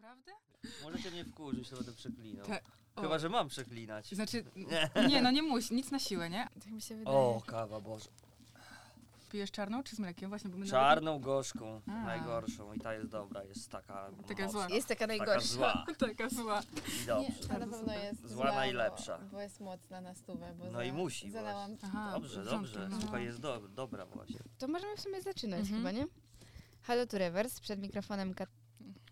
Naprawdę? Możecie mnie wkurzyć, to będę przeklinał. Tak. O. Chyba, że mam przeklinać. Znaczy, Nie. nie, no nie musi, nic na siłę, nie? Tak mi się wydaje. O, kawa, Boże. Pijesz czarną czy z mlekiem? Właśnie, bo my nawet- Czarną, gorzką, A. najgorszą. I ta jest dobra, jest taka Taka mocna, zła. Jest taka Taka najgorsza. zła. Taka zła. I Nie, dobrze. ta na pewno jest Zła najlepsza. Bo, bo jest mocna na stówę. Bo No za, i musi Zalałam. Aha, Dobrze, dobrze. no. Słuchaj, jest do, dobra właśnie. To możemy w sumie zaczynać Mhm. chyba, nie? Halo tu Rewers, przed mikrofonem Kat...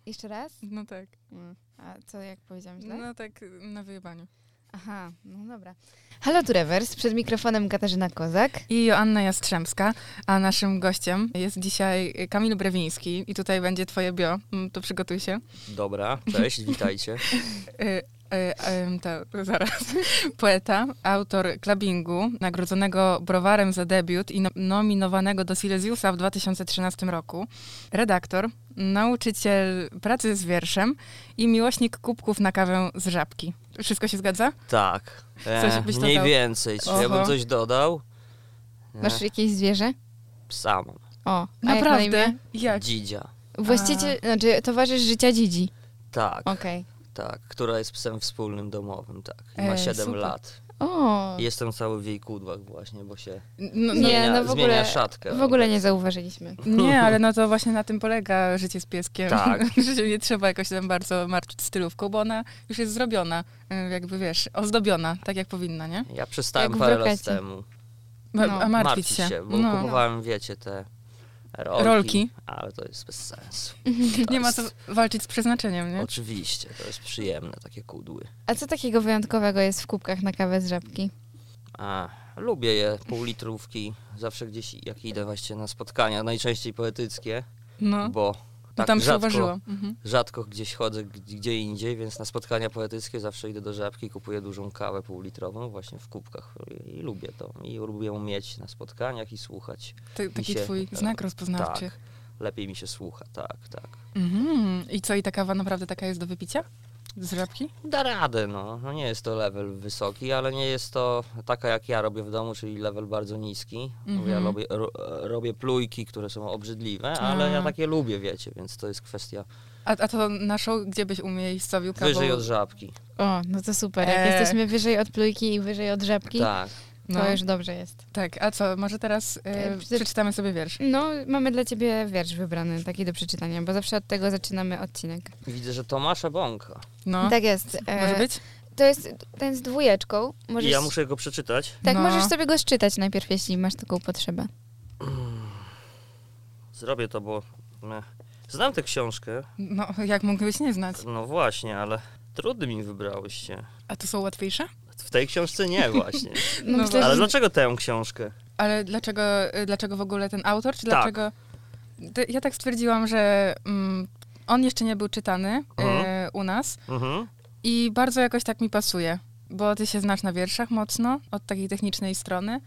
Jeszcze raz? No tak. Mm. A co, jak powiedziałam źle? No tak, na wyjebaniu. Aha, no dobra. Halo tu Rewers, przed mikrofonem Katarzyna Kozak. I Joanna Jastrzębska, a naszym gościem jest dzisiaj Kamil Brewiński i tutaj będzie twoje bio, Mm, to przygotuj się. Dobra, cześć, witajcie. Y, y, y, to, zaraz. Poeta, autor klubingu, nagrodzonego browarem za debiut i no, nominowanego do Silesiusa w 2013 roku, redaktor, nauczyciel pracy z wierszem i miłośnik kubków na kawę z żabki. Wszystko się zgadza? Tak, Coś e, byś mniej dodał? więcej. Czy ja Oho. bym coś dodał? E, Masz jakieś zwierzę? Psa mam. O, a jak na Naprawdę? imię? Jak? Dzidzia. Właściciel, znaczy towarzysz życia dzidzi. Tak, Okej. Tak, która jest psem wspólnym domowym, tak. I ma E, 7 super. lat. O, I Jestem cały w jej kudłach właśnie, bo się No, no, Nie, zmienia, no w zmienia ogóle- szatkę. w ogóle nie zauważyliśmy. Nie, ale no to właśnie na tym polega życie z pieskiem. Tak. że się nie trzeba jakoś tam bardzo martwić stylówką, bo ona już jest zrobiona, y, jakby wiesz, ozdobiona, tak jak powinna, nie? Ja przestałem Jak parę lat temu No. A martwić się. bo no. kupowałem, wiecie, te rolki, Rolki. ale to jest bez sensu. Nie ma co walczyć z przeznaczeniem, nie? Oczywiście, to jest przyjemne, takie kudły. A co takiego wyjątkowego jest w kubkach na kawę z żabki? A, lubię je, pół litrówki, zawsze gdzieś jak idę właśnie na spotkania, najczęściej poetyckie, No, bo no tak tam rzadko, zauważyłam. Mhm. rzadko gdzieś chodzę gdzie indziej, więc na spotkania poetyckie zawsze idę do żabki, kupuję dużą kawę półlitrową właśnie w kubkach i, i lubię to. I lubię mieć na spotkaniach i słuchać. To, taki się- twój tak, znak rozpoznawczy. Tak, lepiej mi się słucha, tak, tak. Mhm. I co, i ta kawa naprawdę taka jest do wypicia? Z żabki? Da radę, no. no. Nie jest to level wysoki, ale nie jest to taka jak ja robię w domu, czyli level bardzo niski. Bo Ja Mhm. robię, ro, robię plujki, które są obrzydliwe, ale A. ja takie lubię, wiecie, więc to jest kwestia A, a to naszą, gdzie byś umiejscowił kawą? wyżej od żabki. O, no to super. Jak Eee. jesteśmy wyżej od plujki i wyżej od żabki, Tak. To No, już dobrze jest. tak, a co, może teraz e, E, prze- przeczytamy sobie wiersz. No, mamy dla ciebie wiersz wybrany, taki do przeczytania, bo zawsze od tego zaczynamy odcinek. Widzę, że Tomasza Bąka. No, Tak jest. E, może być? To jest ten z dwójeczką. Możesz, I ja muszę go przeczytać. Tak, No. możesz sobie go szczytać najpierw, jeśli masz taką potrzebę. Zrobię to, bo znam tę książkę. No, jak mógłbyś nie znać? No właśnie, ale trudny mi wybrałyście. A to są łatwiejsze? W tej książce nie właśnie. No, No myślę, Ale że dlaczego tę książkę? Ale dlaczego, y, dlaczego w ogóle ten autor? Czy Tak. dlaczego... Ja tak stwierdziłam, że mm, on jeszcze nie był czytany Mhm. e, u nas Mhm. i bardzo jakoś tak mi pasuje, bo ty się znasz na wierszach mocno, od takiej technicznej strony,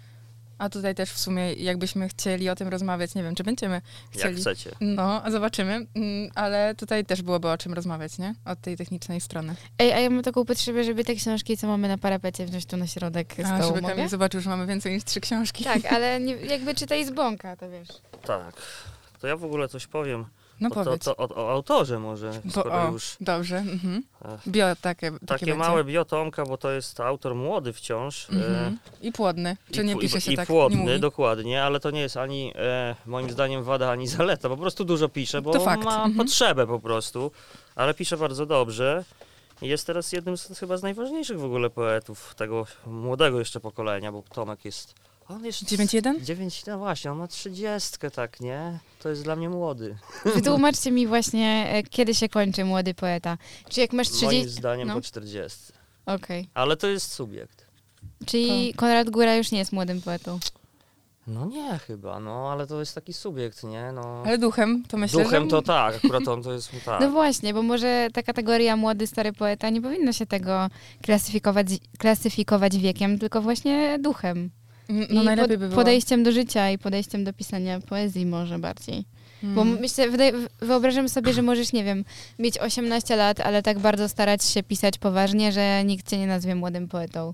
a tutaj też w sumie jakbyśmy chcieli o tym rozmawiać, nie wiem, czy będziemy Jak chcieli. chcecie. No, a zobaczymy, mm, ale tutaj też byłoby o czym rozmawiać, nie? Od tej technicznej strony. Ej, a ja mam taką potrzebę, żeby te książki, co mamy na parapecie, wziąć tu na środek A, stołu. żeby? Kamil zobaczył, że mamy więcej niż trzy książki. Tak, ale nie, jakby czytaj z bąka, to wiesz. Tak. To ja w ogóle coś powiem No o, to, powiedz. to, o, o autorze może, Bo, skoro o, już Dobrze. Mhm. Bio takie, takie, takie małe biotomka, bo to jest autor młody wciąż. e, Mhm. I płodny. Czy nie pł- pisze się i tak? płodny, nie mówi. dokładnie, ale to nie jest ani e, moim zdaniem wada, ani zaleta. Po prostu dużo pisze, bo To ma mhm. potrzebę po prostu, ale pisze bardzo dobrze. I Jest teraz jednym z chyba z najważniejszych w ogóle poetów tego młodego jeszcze pokolenia, bo Tomek jest. On jest. 9-1? 9, no właśnie, on ma trzydziestkę, tak, nie? To jest dla mnie młody. Wytłumaczcie mi właśnie, e, kiedy się kończy młody poeta. Czy jak masz 30... Moim zdaniem no. po 40. Okej. Ale to jest subiekt. Czyli Konrad Góra już nie jest młodym poetą. No nie chyba, no ale to jest taki subiekt, nie? No. Ale duchem, to myślę, Duchem że... to tak, akurat on to jest tak. No właśnie, bo może ta kategoria młody, stary poeta nie powinno się tego klasyfikować, klasyfikować wiekiem, tylko właśnie duchem. Mm, No I najlepiej by było. podejściem do życia i podejściem do pisania poezji może bardziej. Bo Mm. myślę, wyobrażam sobie, że możesz, nie wiem, mieć 18 lat, ale tak bardzo starać się pisać poważnie, że nikt cię nie nazwie młodym poetą.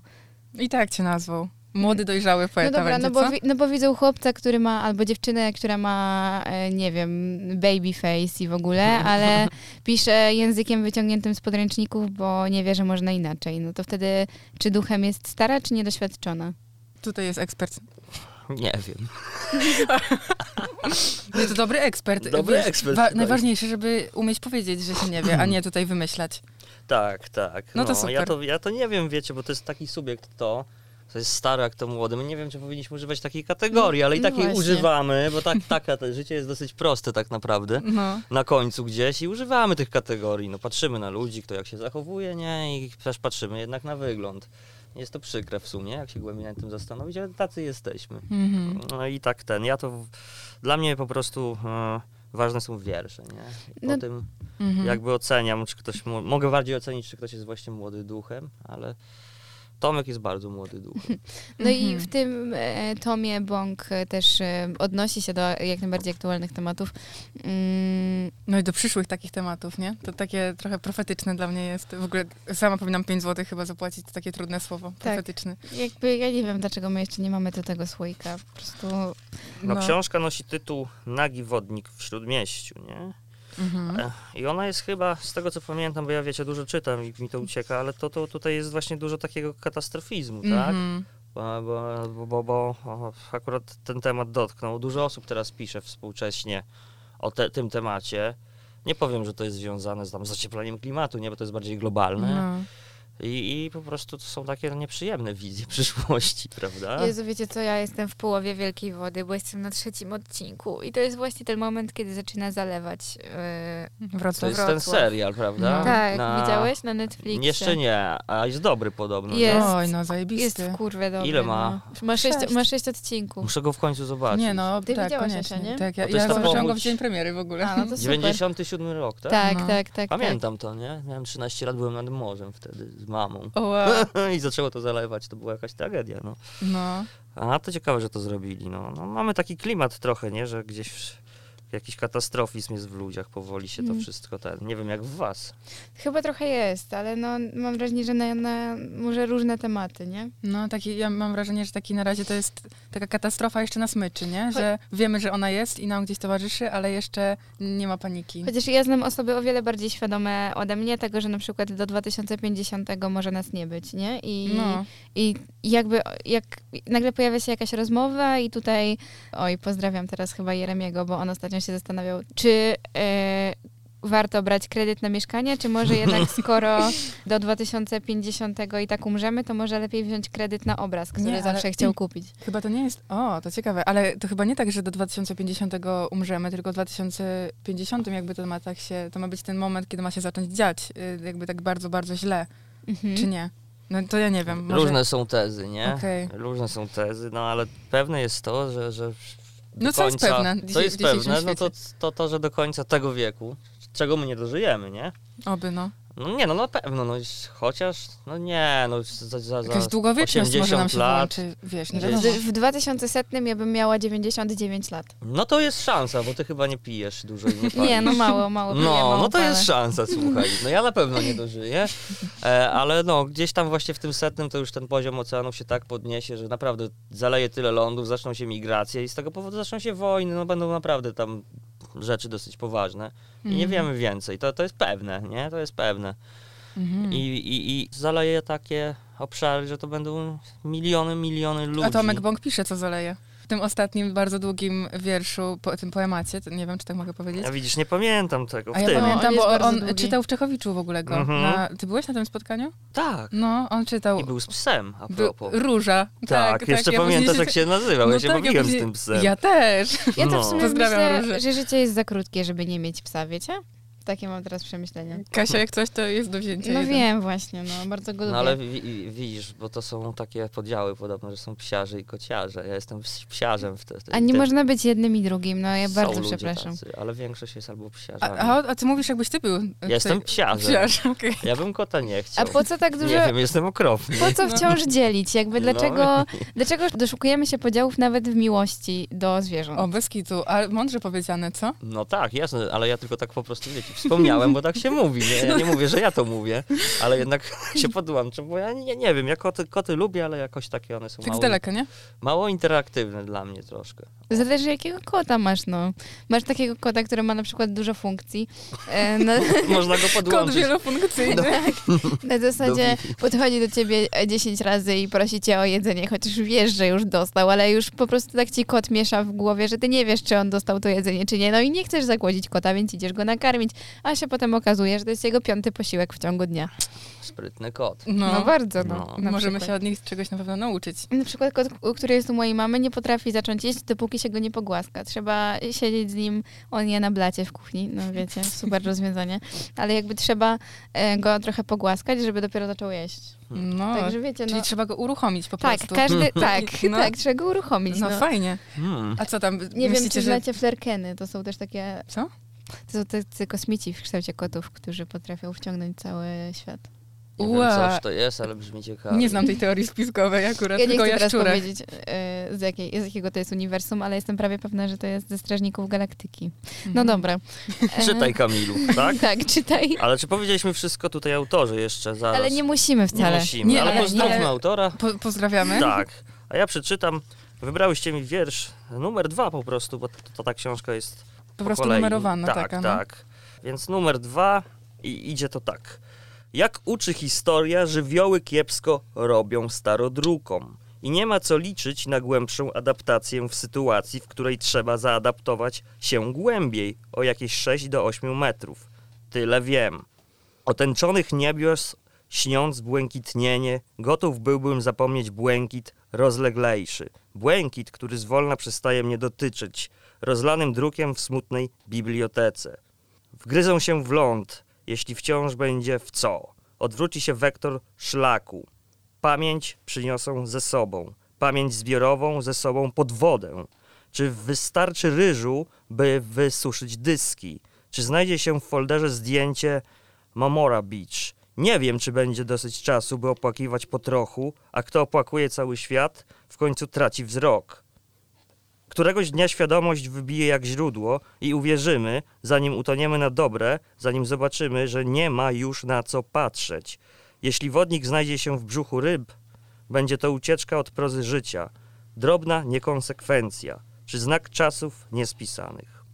I tak cię nazwał. Młody, dojrzały No poeta dobra, będzie, no bo, wi- no bo widzą chłopca, który ma, albo dziewczynę, która ma, e, nie wiem, baby face i w ogóle, ale pisze językiem wyciągniętym z podręczników, bo nie wie, że można inaczej. No to wtedy, czy duchem jest stara, czy niedoświadczona? Tutaj jest ekspert. Nie wiem. Nie, to dobry ekspert. Dobry Wiesz, ekspert wa- najważniejsze, żeby umieć powiedzieć, że się nie wie, a nie tutaj wymyślać. Tak, tak. No to super. Ja to, ja to nie wiem, wiecie, bo to jest taki subiekt to, to jest stary, jak to młody. My nie wiem, czy powinniśmy używać takiej kategorii, ale i No takiej właśnie. używamy, bo tak, taka, to życie jest dosyć proste tak naprawdę. No. Na końcu gdzieś i używamy tych kategorii. No patrzymy na ludzi, kto jak się zachowuje, nie? I też patrzymy jednak na wygląd. Jest to przykre w sumie, jak się głębiej nad tym zastanowić, ale tacy jesteśmy. Mhm. No i tak ten, ja to, dla mnie po prostu e, ważne są wiersze, nie? I Po No- tym Mhm. jakby oceniam, czy ktoś, mogę bardziej ocenić, czy ktoś jest właśnie młody duchem, ale Tomek jest bardzo młody duchem. No i w tym e, tomie Bąk e, też e, odnosi się do jak najbardziej aktualnych tematów. Mm, No i do przyszłych takich tematów, nie? To takie trochę profetyczne dla mnie jest. W ogóle sama powinnam 5 zł chyba zapłacić, to takie trudne słowo. Profetyczny. jakby ja nie wiem, dlaczego my jeszcze nie mamy do tego słoika. Po prostu No, No. książka nosi tytuł Nagi wodnik w Śródmieściu, nie? Mhm. E, I ona jest chyba, z tego co pamiętam, bo ja wiecie, dużo czytam i mi to ucieka, ale to, to tutaj jest właśnie dużo takiego katastrofizmu, tak? Mhm. Bo, bo, bo, bo, akurat ten temat dotknął. Dużo osób teraz pisze współcześnie o te, tym temacie. Nie powiem, że to jest związane z, tam, klimatu, nie, bo to jest bardziej globalne. No. I, I po prostu to są takie nieprzyjemne wizje przyszłości, prawda? Jezu, wiecie co, ja jestem w połowie Wielkiej Wody, bo jestem na trzecim odcinku i to jest właśnie ten moment, kiedy zaczyna zalewać. Yy, To Wrocław. jest ten serial, prawda? No. tak, Na- widziałeś na Netflixie? Jeszcze nie, a jest dobry podobno. Jest. Oj, no Jest zajebisty. w kurwę dobry. Ile ma? No. Ma, sześć, Sześć. ma sześć odcinków. Muszę go w końcu zobaczyć. Nie no, Ty tak, widziałaś koniecznie. jeszcze, nie? Tak, ja, to jest ja zobaczyłam go w dzień premiery w ogóle. A, no to super. 97 rok, tak? Tak, No. tak, tak. Pamiętam to, nie? Miałem 13 lat, byłem nad morzem wtedy z mamą. Wow. I zaczęło to zalewać, to była jakaś tragedia, no. No. A to ciekawe, że to zrobili, no. no mamy taki klimat trochę, nie? Że gdzieś jakiś katastrofizm jest w ludziach, powoli się to Mm. wszystko ten. Nie wiem jak w was. Chyba trochę jest, ale no, mam wrażenie, że na, na może różne tematy, nie? No, taki, ja mam wrażenie, że taki na razie to jest taka katastrofa jeszcze na smyczy, nie? Że wiemy, że ona jest i nam gdzieś towarzyszy, ale jeszcze nie ma paniki. Chociaż ja znam osoby o wiele bardziej świadome ode mnie tego, że na przykład do 2050 może nas nie być, nie? I, No. i jakby jak nagle pojawia się jakaś rozmowa i tutaj, oj, pozdrawiam teraz chyba Jeremiego, bo on ostatnio się zastanawiał, czy e, warto brać kredyt na mieszkanie, czy może jednak skoro do 2050 i tak umrzemy, to może lepiej wziąć kredyt na obraz, który Nie, ale- zawsze chciał kupić. Chyba to nie jest. O, to ciekawe, ale to chyba nie tak, że do 2050 umrzemy, tylko w 2050 jakby to ma tak się. To ma być ten moment, kiedy ma się zacząć dziać, y, jakby tak bardzo, bardzo źle, Mhm. czy nie? No to ja nie wiem. Może... Różne są tezy, nie? Okej. Różne są tezy, no ale pewne jest to, że, że do No co jest pewne Co jest pewne, no to, to to, że do końca tego wieku, czego my nie dożyjemy, nie? Oby, no. No nie, no na pewno, no chociaż, no nie, no za, za, za Jakaś długowieczność może nam 80 się lat, włączy, wiesz, nie Gdzieś- wiadomo. W 2100 ja bym miała 99 lat. No to jest szansa, bo ty chyba nie pijesz dużo i nie palisz. Nie, no mało, mało. piję, No, mało no to palę. jest szansa, słuchaj. No ja na pewno nie dożyję, e, ale no gdzieś tam właśnie w tym setnym to już ten poziom oceanów się tak podniesie, że naprawdę zaleje tyle lądów, zaczną się migracje i z tego powodu zaczną się wojny, no będą naprawdę tam rzeczy dosyć poważne i nie Mhm. wiemy więcej. To, to jest pewne, nie? To jest pewne. Mhm. I, i, I zaleje takie obszary, że to będą miliony, miliony ludzi. A Tomek Bąk pisze, co zaleje. W tym ostatnim, bardzo długim wierszu, po tym poemacie, nie wiem, czy tak mogę powiedzieć. Ja widzisz, nie pamiętam tego. W A ja tym. pamię- pamiętam, bo on długi. czytał w Czechowiczu w ogóle go. Mhm. Na, ty byłeś na tym spotkaniu? Tak. No, on czytał I był z psem, a By- propos. Róża. Tak, jeszcze ja pamiętasz, jak się nazywał. No ja się tak, bawiłem później- z tym psem. Ja też. Ja to No. w sumie Pozdrawiam myślę, Różę. że życie jest za krótkie, żeby nie mieć psa, wiecie? Takie mam teraz przemyślenia. Kasia, jak coś, to jest do wzięcia. No jeden. wiem właśnie, no bardzo go lubię. No ale wi- wi- widzisz, bo to są takie podziały podobno, że są psiarze i kociarze. Ja jestem ps- psiarzem w te, te, A nie te- można być jednym i drugim, no ja są bardzo przepraszam. Tacy, ale większość jest albo A, psiarzami. a, a ty mówisz, jakbyś ty był. Ja jestem psiarzem. Psiarz, okej. Ja bym kota nie A chciał. po co tak dużo, Nie wiem, jestem okropny. po co No. wciąż dzielić? Jakby No. dlaczego, dlaczego doszukujemy się podziałów nawet w miłości do zwierząt? O, bez kitu. A mądrze powiedziane, co? No tak, jasne, ale ja tylko tak po prostu, wiecie, Wspomniałem, bo tak się mówi. Nie? Ja nie mówię, że ja to mówię, ale jednak się podłączę, bo ja nie, nie wiem, ja koty, koty lubię, ale jakoś takie one są Tak mało, daleka, nie? mało interaktywne dla mnie troszkę. Zależy jakiego kota masz, no. Masz takiego kota, który ma na przykład dużo funkcji. E, na, Można go podłączyć. wielofunkcyjny. na zasadzie podchodzi do ciebie 10 razy i prosi cię o jedzenie, chociaż wiesz, że już dostał, ale już po prostu tak ci kot miesza w głowie, że ty nie wiesz, czy on dostał to jedzenie, czy nie. No i nie chcesz zagłodzić kota, więc idziesz go nakarmić, a się potem okazuje, że to jest jego piąty posiłek w ciągu dnia. Sprytny kot. No, No, bardzo, no. No. możemy przykład. się od nich czegoś na pewno nauczyć. Na przykład kot, który jest u mojej mamy, nie potrafi zacząć jeść, dopóki się go nie pogłaska. Trzeba siedzieć z nim, on je na blacie w kuchni, no wiecie, super rozwiązanie. Ale jakby trzeba e, go trochę pogłaskać, żeby dopiero zaczął jeść. No, Także wiecie, czyli no... trzeba go uruchomić po Tak, prostu. każdy, tak, No. tak, trzeba go uruchomić. No, No, fajnie. Hmm. A co tam, Nie wiem, czy że... znacie flerkeny, to są też takie, Co? to są tacy kosmici w kształcie kotów, którzy potrafią wciągnąć cały świat. Nie Ua. wiem, coś to jest, ale brzmi ciekawie. Nie znam tej teorii spiskowej akurat, Ja nie tylko chcę teraz jaszczurek. powiedzieć, e, z, jakiej, z jakiego to jest uniwersum, ale jestem prawie pewna, że to jest ze Strażników Galaktyki. No Mhm. dobra. E, Czytaj Kamilu, tak? Tak, czytaj. Ale czy powiedzieliśmy wszystko tutaj autorzy jeszcze zaraz? Ale nie musimy Nie wcale. musimy, Nie, ale nie. autora. Po, pozdrawiamy. Tak. A ja przeczytam. Wybrałyście mi wiersz numer dwa po prostu, bo to, to ta książka jest po prostu kolei. numerowana tak, taka. No. Tak, Więc numer dwa i idzie to tak. Jak uczy historia, żywioły kiepsko robią starodrukom. I nie ma co liczyć na głębszą adaptację w sytuacji, w której trzeba zaadaptować się głębiej, o jakieś 6 do 8 metrów. Tyle wiem. Otęczonych niebios, śniąc błękitnienie, gotów byłbym zapomnieć błękit rozleglejszy. Błękit, który zwolna przestaje mnie dotyczyć, rozlanym drukiem w smutnej bibliotece. Wgryzą się w ląd, jeśli wciąż będzie w co. Odwróci się wektor szlaku. Pamięć przyniosą ze sobą. Pamięć zbiorową ze sobą pod wodę. Czy wystarczy ryżu, by wysuszyć dyski? Czy znajdzie się w folderze zdjęcie Mamora Beach? Nie wiem, czy będzie dosyć czasu, by opłakiwać po trochu, a kto opłakuje cały świat, w końcu traci wzrok. Któregoś dnia świadomość wybije jak źródło i uwierzymy, zanim utoniemy na dobre, zanim zobaczymy, że nie ma już na co patrzeć. Jeśli wodnik znajdzie się w brzuchu ryb, będzie to ucieczka od prozy życia, drobna niekonsekwencja, czy znak czasów niespisanych.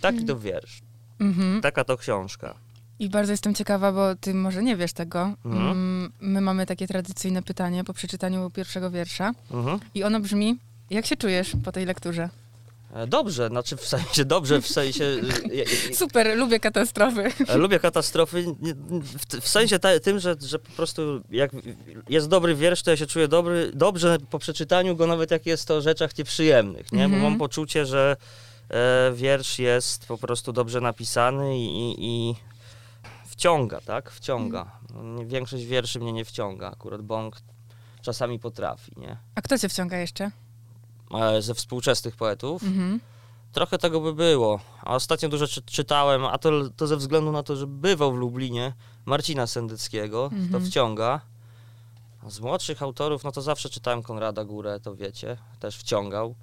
Taki to wiersz, Mhm. taka to książka. I bardzo jestem ciekawa, bo ty może nie wiesz tego. Mhm. Mm, My mamy takie tradycyjne pytanie po przeczytaniu pierwszego wiersza. Mhm. I ono brzmi, jak się czujesz po tej lekturze? E, Dobrze, znaczy w sensie dobrze, w sensie. e, Super, lubię katastrofy. e, Lubię katastrofy w, w sensie ta, tym, że, że po prostu jak jest dobry wiersz, to ja się czuję dobry, dobrze po przeczytaniu go, nawet jak jest to o rzeczach nieprzyjemnych, nie? Mhm. Bo mam poczucie, że e, wiersz jest po prostu dobrze napisany i, i, wciąga, tak? Wciąga. Nie- Większość wierszy mnie nie wciąga, akurat Bąk czasami potrafi, nie? A kto cię wciąga jeszcze? E, ze współczesnych poetów. Mhm. Trochę tego by było. A ostatnio dużo czy, czytałem, a to, to ze względu na to, że bywał w Lublinie Marcina Sendyckiego, to Mhm. wciąga. A z młodszych autorów, no to zawsze czytałem Konrada Górę, to wiecie, też wciągał.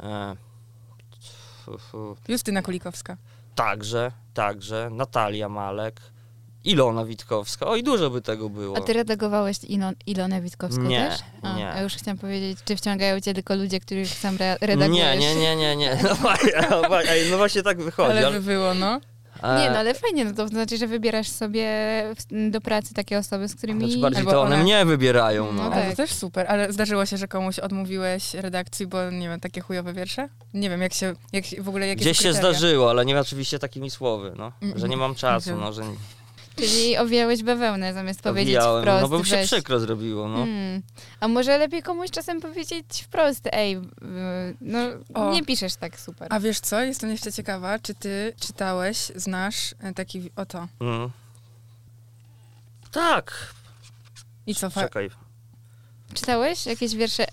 E. Justyna Kulikowska. Także, także, Natalia Malek, Ilona Witkowska. Oj, dużo by tego było. A ty redagowałeś Ilon, Ilonę Witkowską Nie, też? A, nie. Ja już chciałam powiedzieć, czy wciągają cię tylko ludzie, których sam re- redagujesz? Nie, nie, nie, nie, nie. No, właśnie- no właśnie tak wychodzi. Ale by było, no. Nie, no ale fajnie, no to znaczy, że wybierasz sobie do pracy takie osoby, z którymi... Znaczy bardziej Albo to one one- mnie wybierają, no. No tak. to też super. Ale zdarzyło się, że komuś odmówiłeś redakcji, bo nie wiem, takie chujowe wiersze? Nie wiem, jak się, jak w ogóle jakie Gdzieś się zdarzyło, ale nie oczywiście takimi słowy, no. Mm, Że nie mam czasu, no, że nie Czyli owijałeś bawełnę zamiast powiedzieć owijałem, wprost, no bo mi się weź. przykro zrobiło, no. Hmm. A może lepiej komuś czasem powiedzieć wprost, ej, no O. nie piszesz tak super. A wiesz co? Jestem jeszcze ciekawa, czy ty czytałeś, znasz e, taki oto. Mm. Tak, I co? Czekaj. Czytałeś jakieś wiersze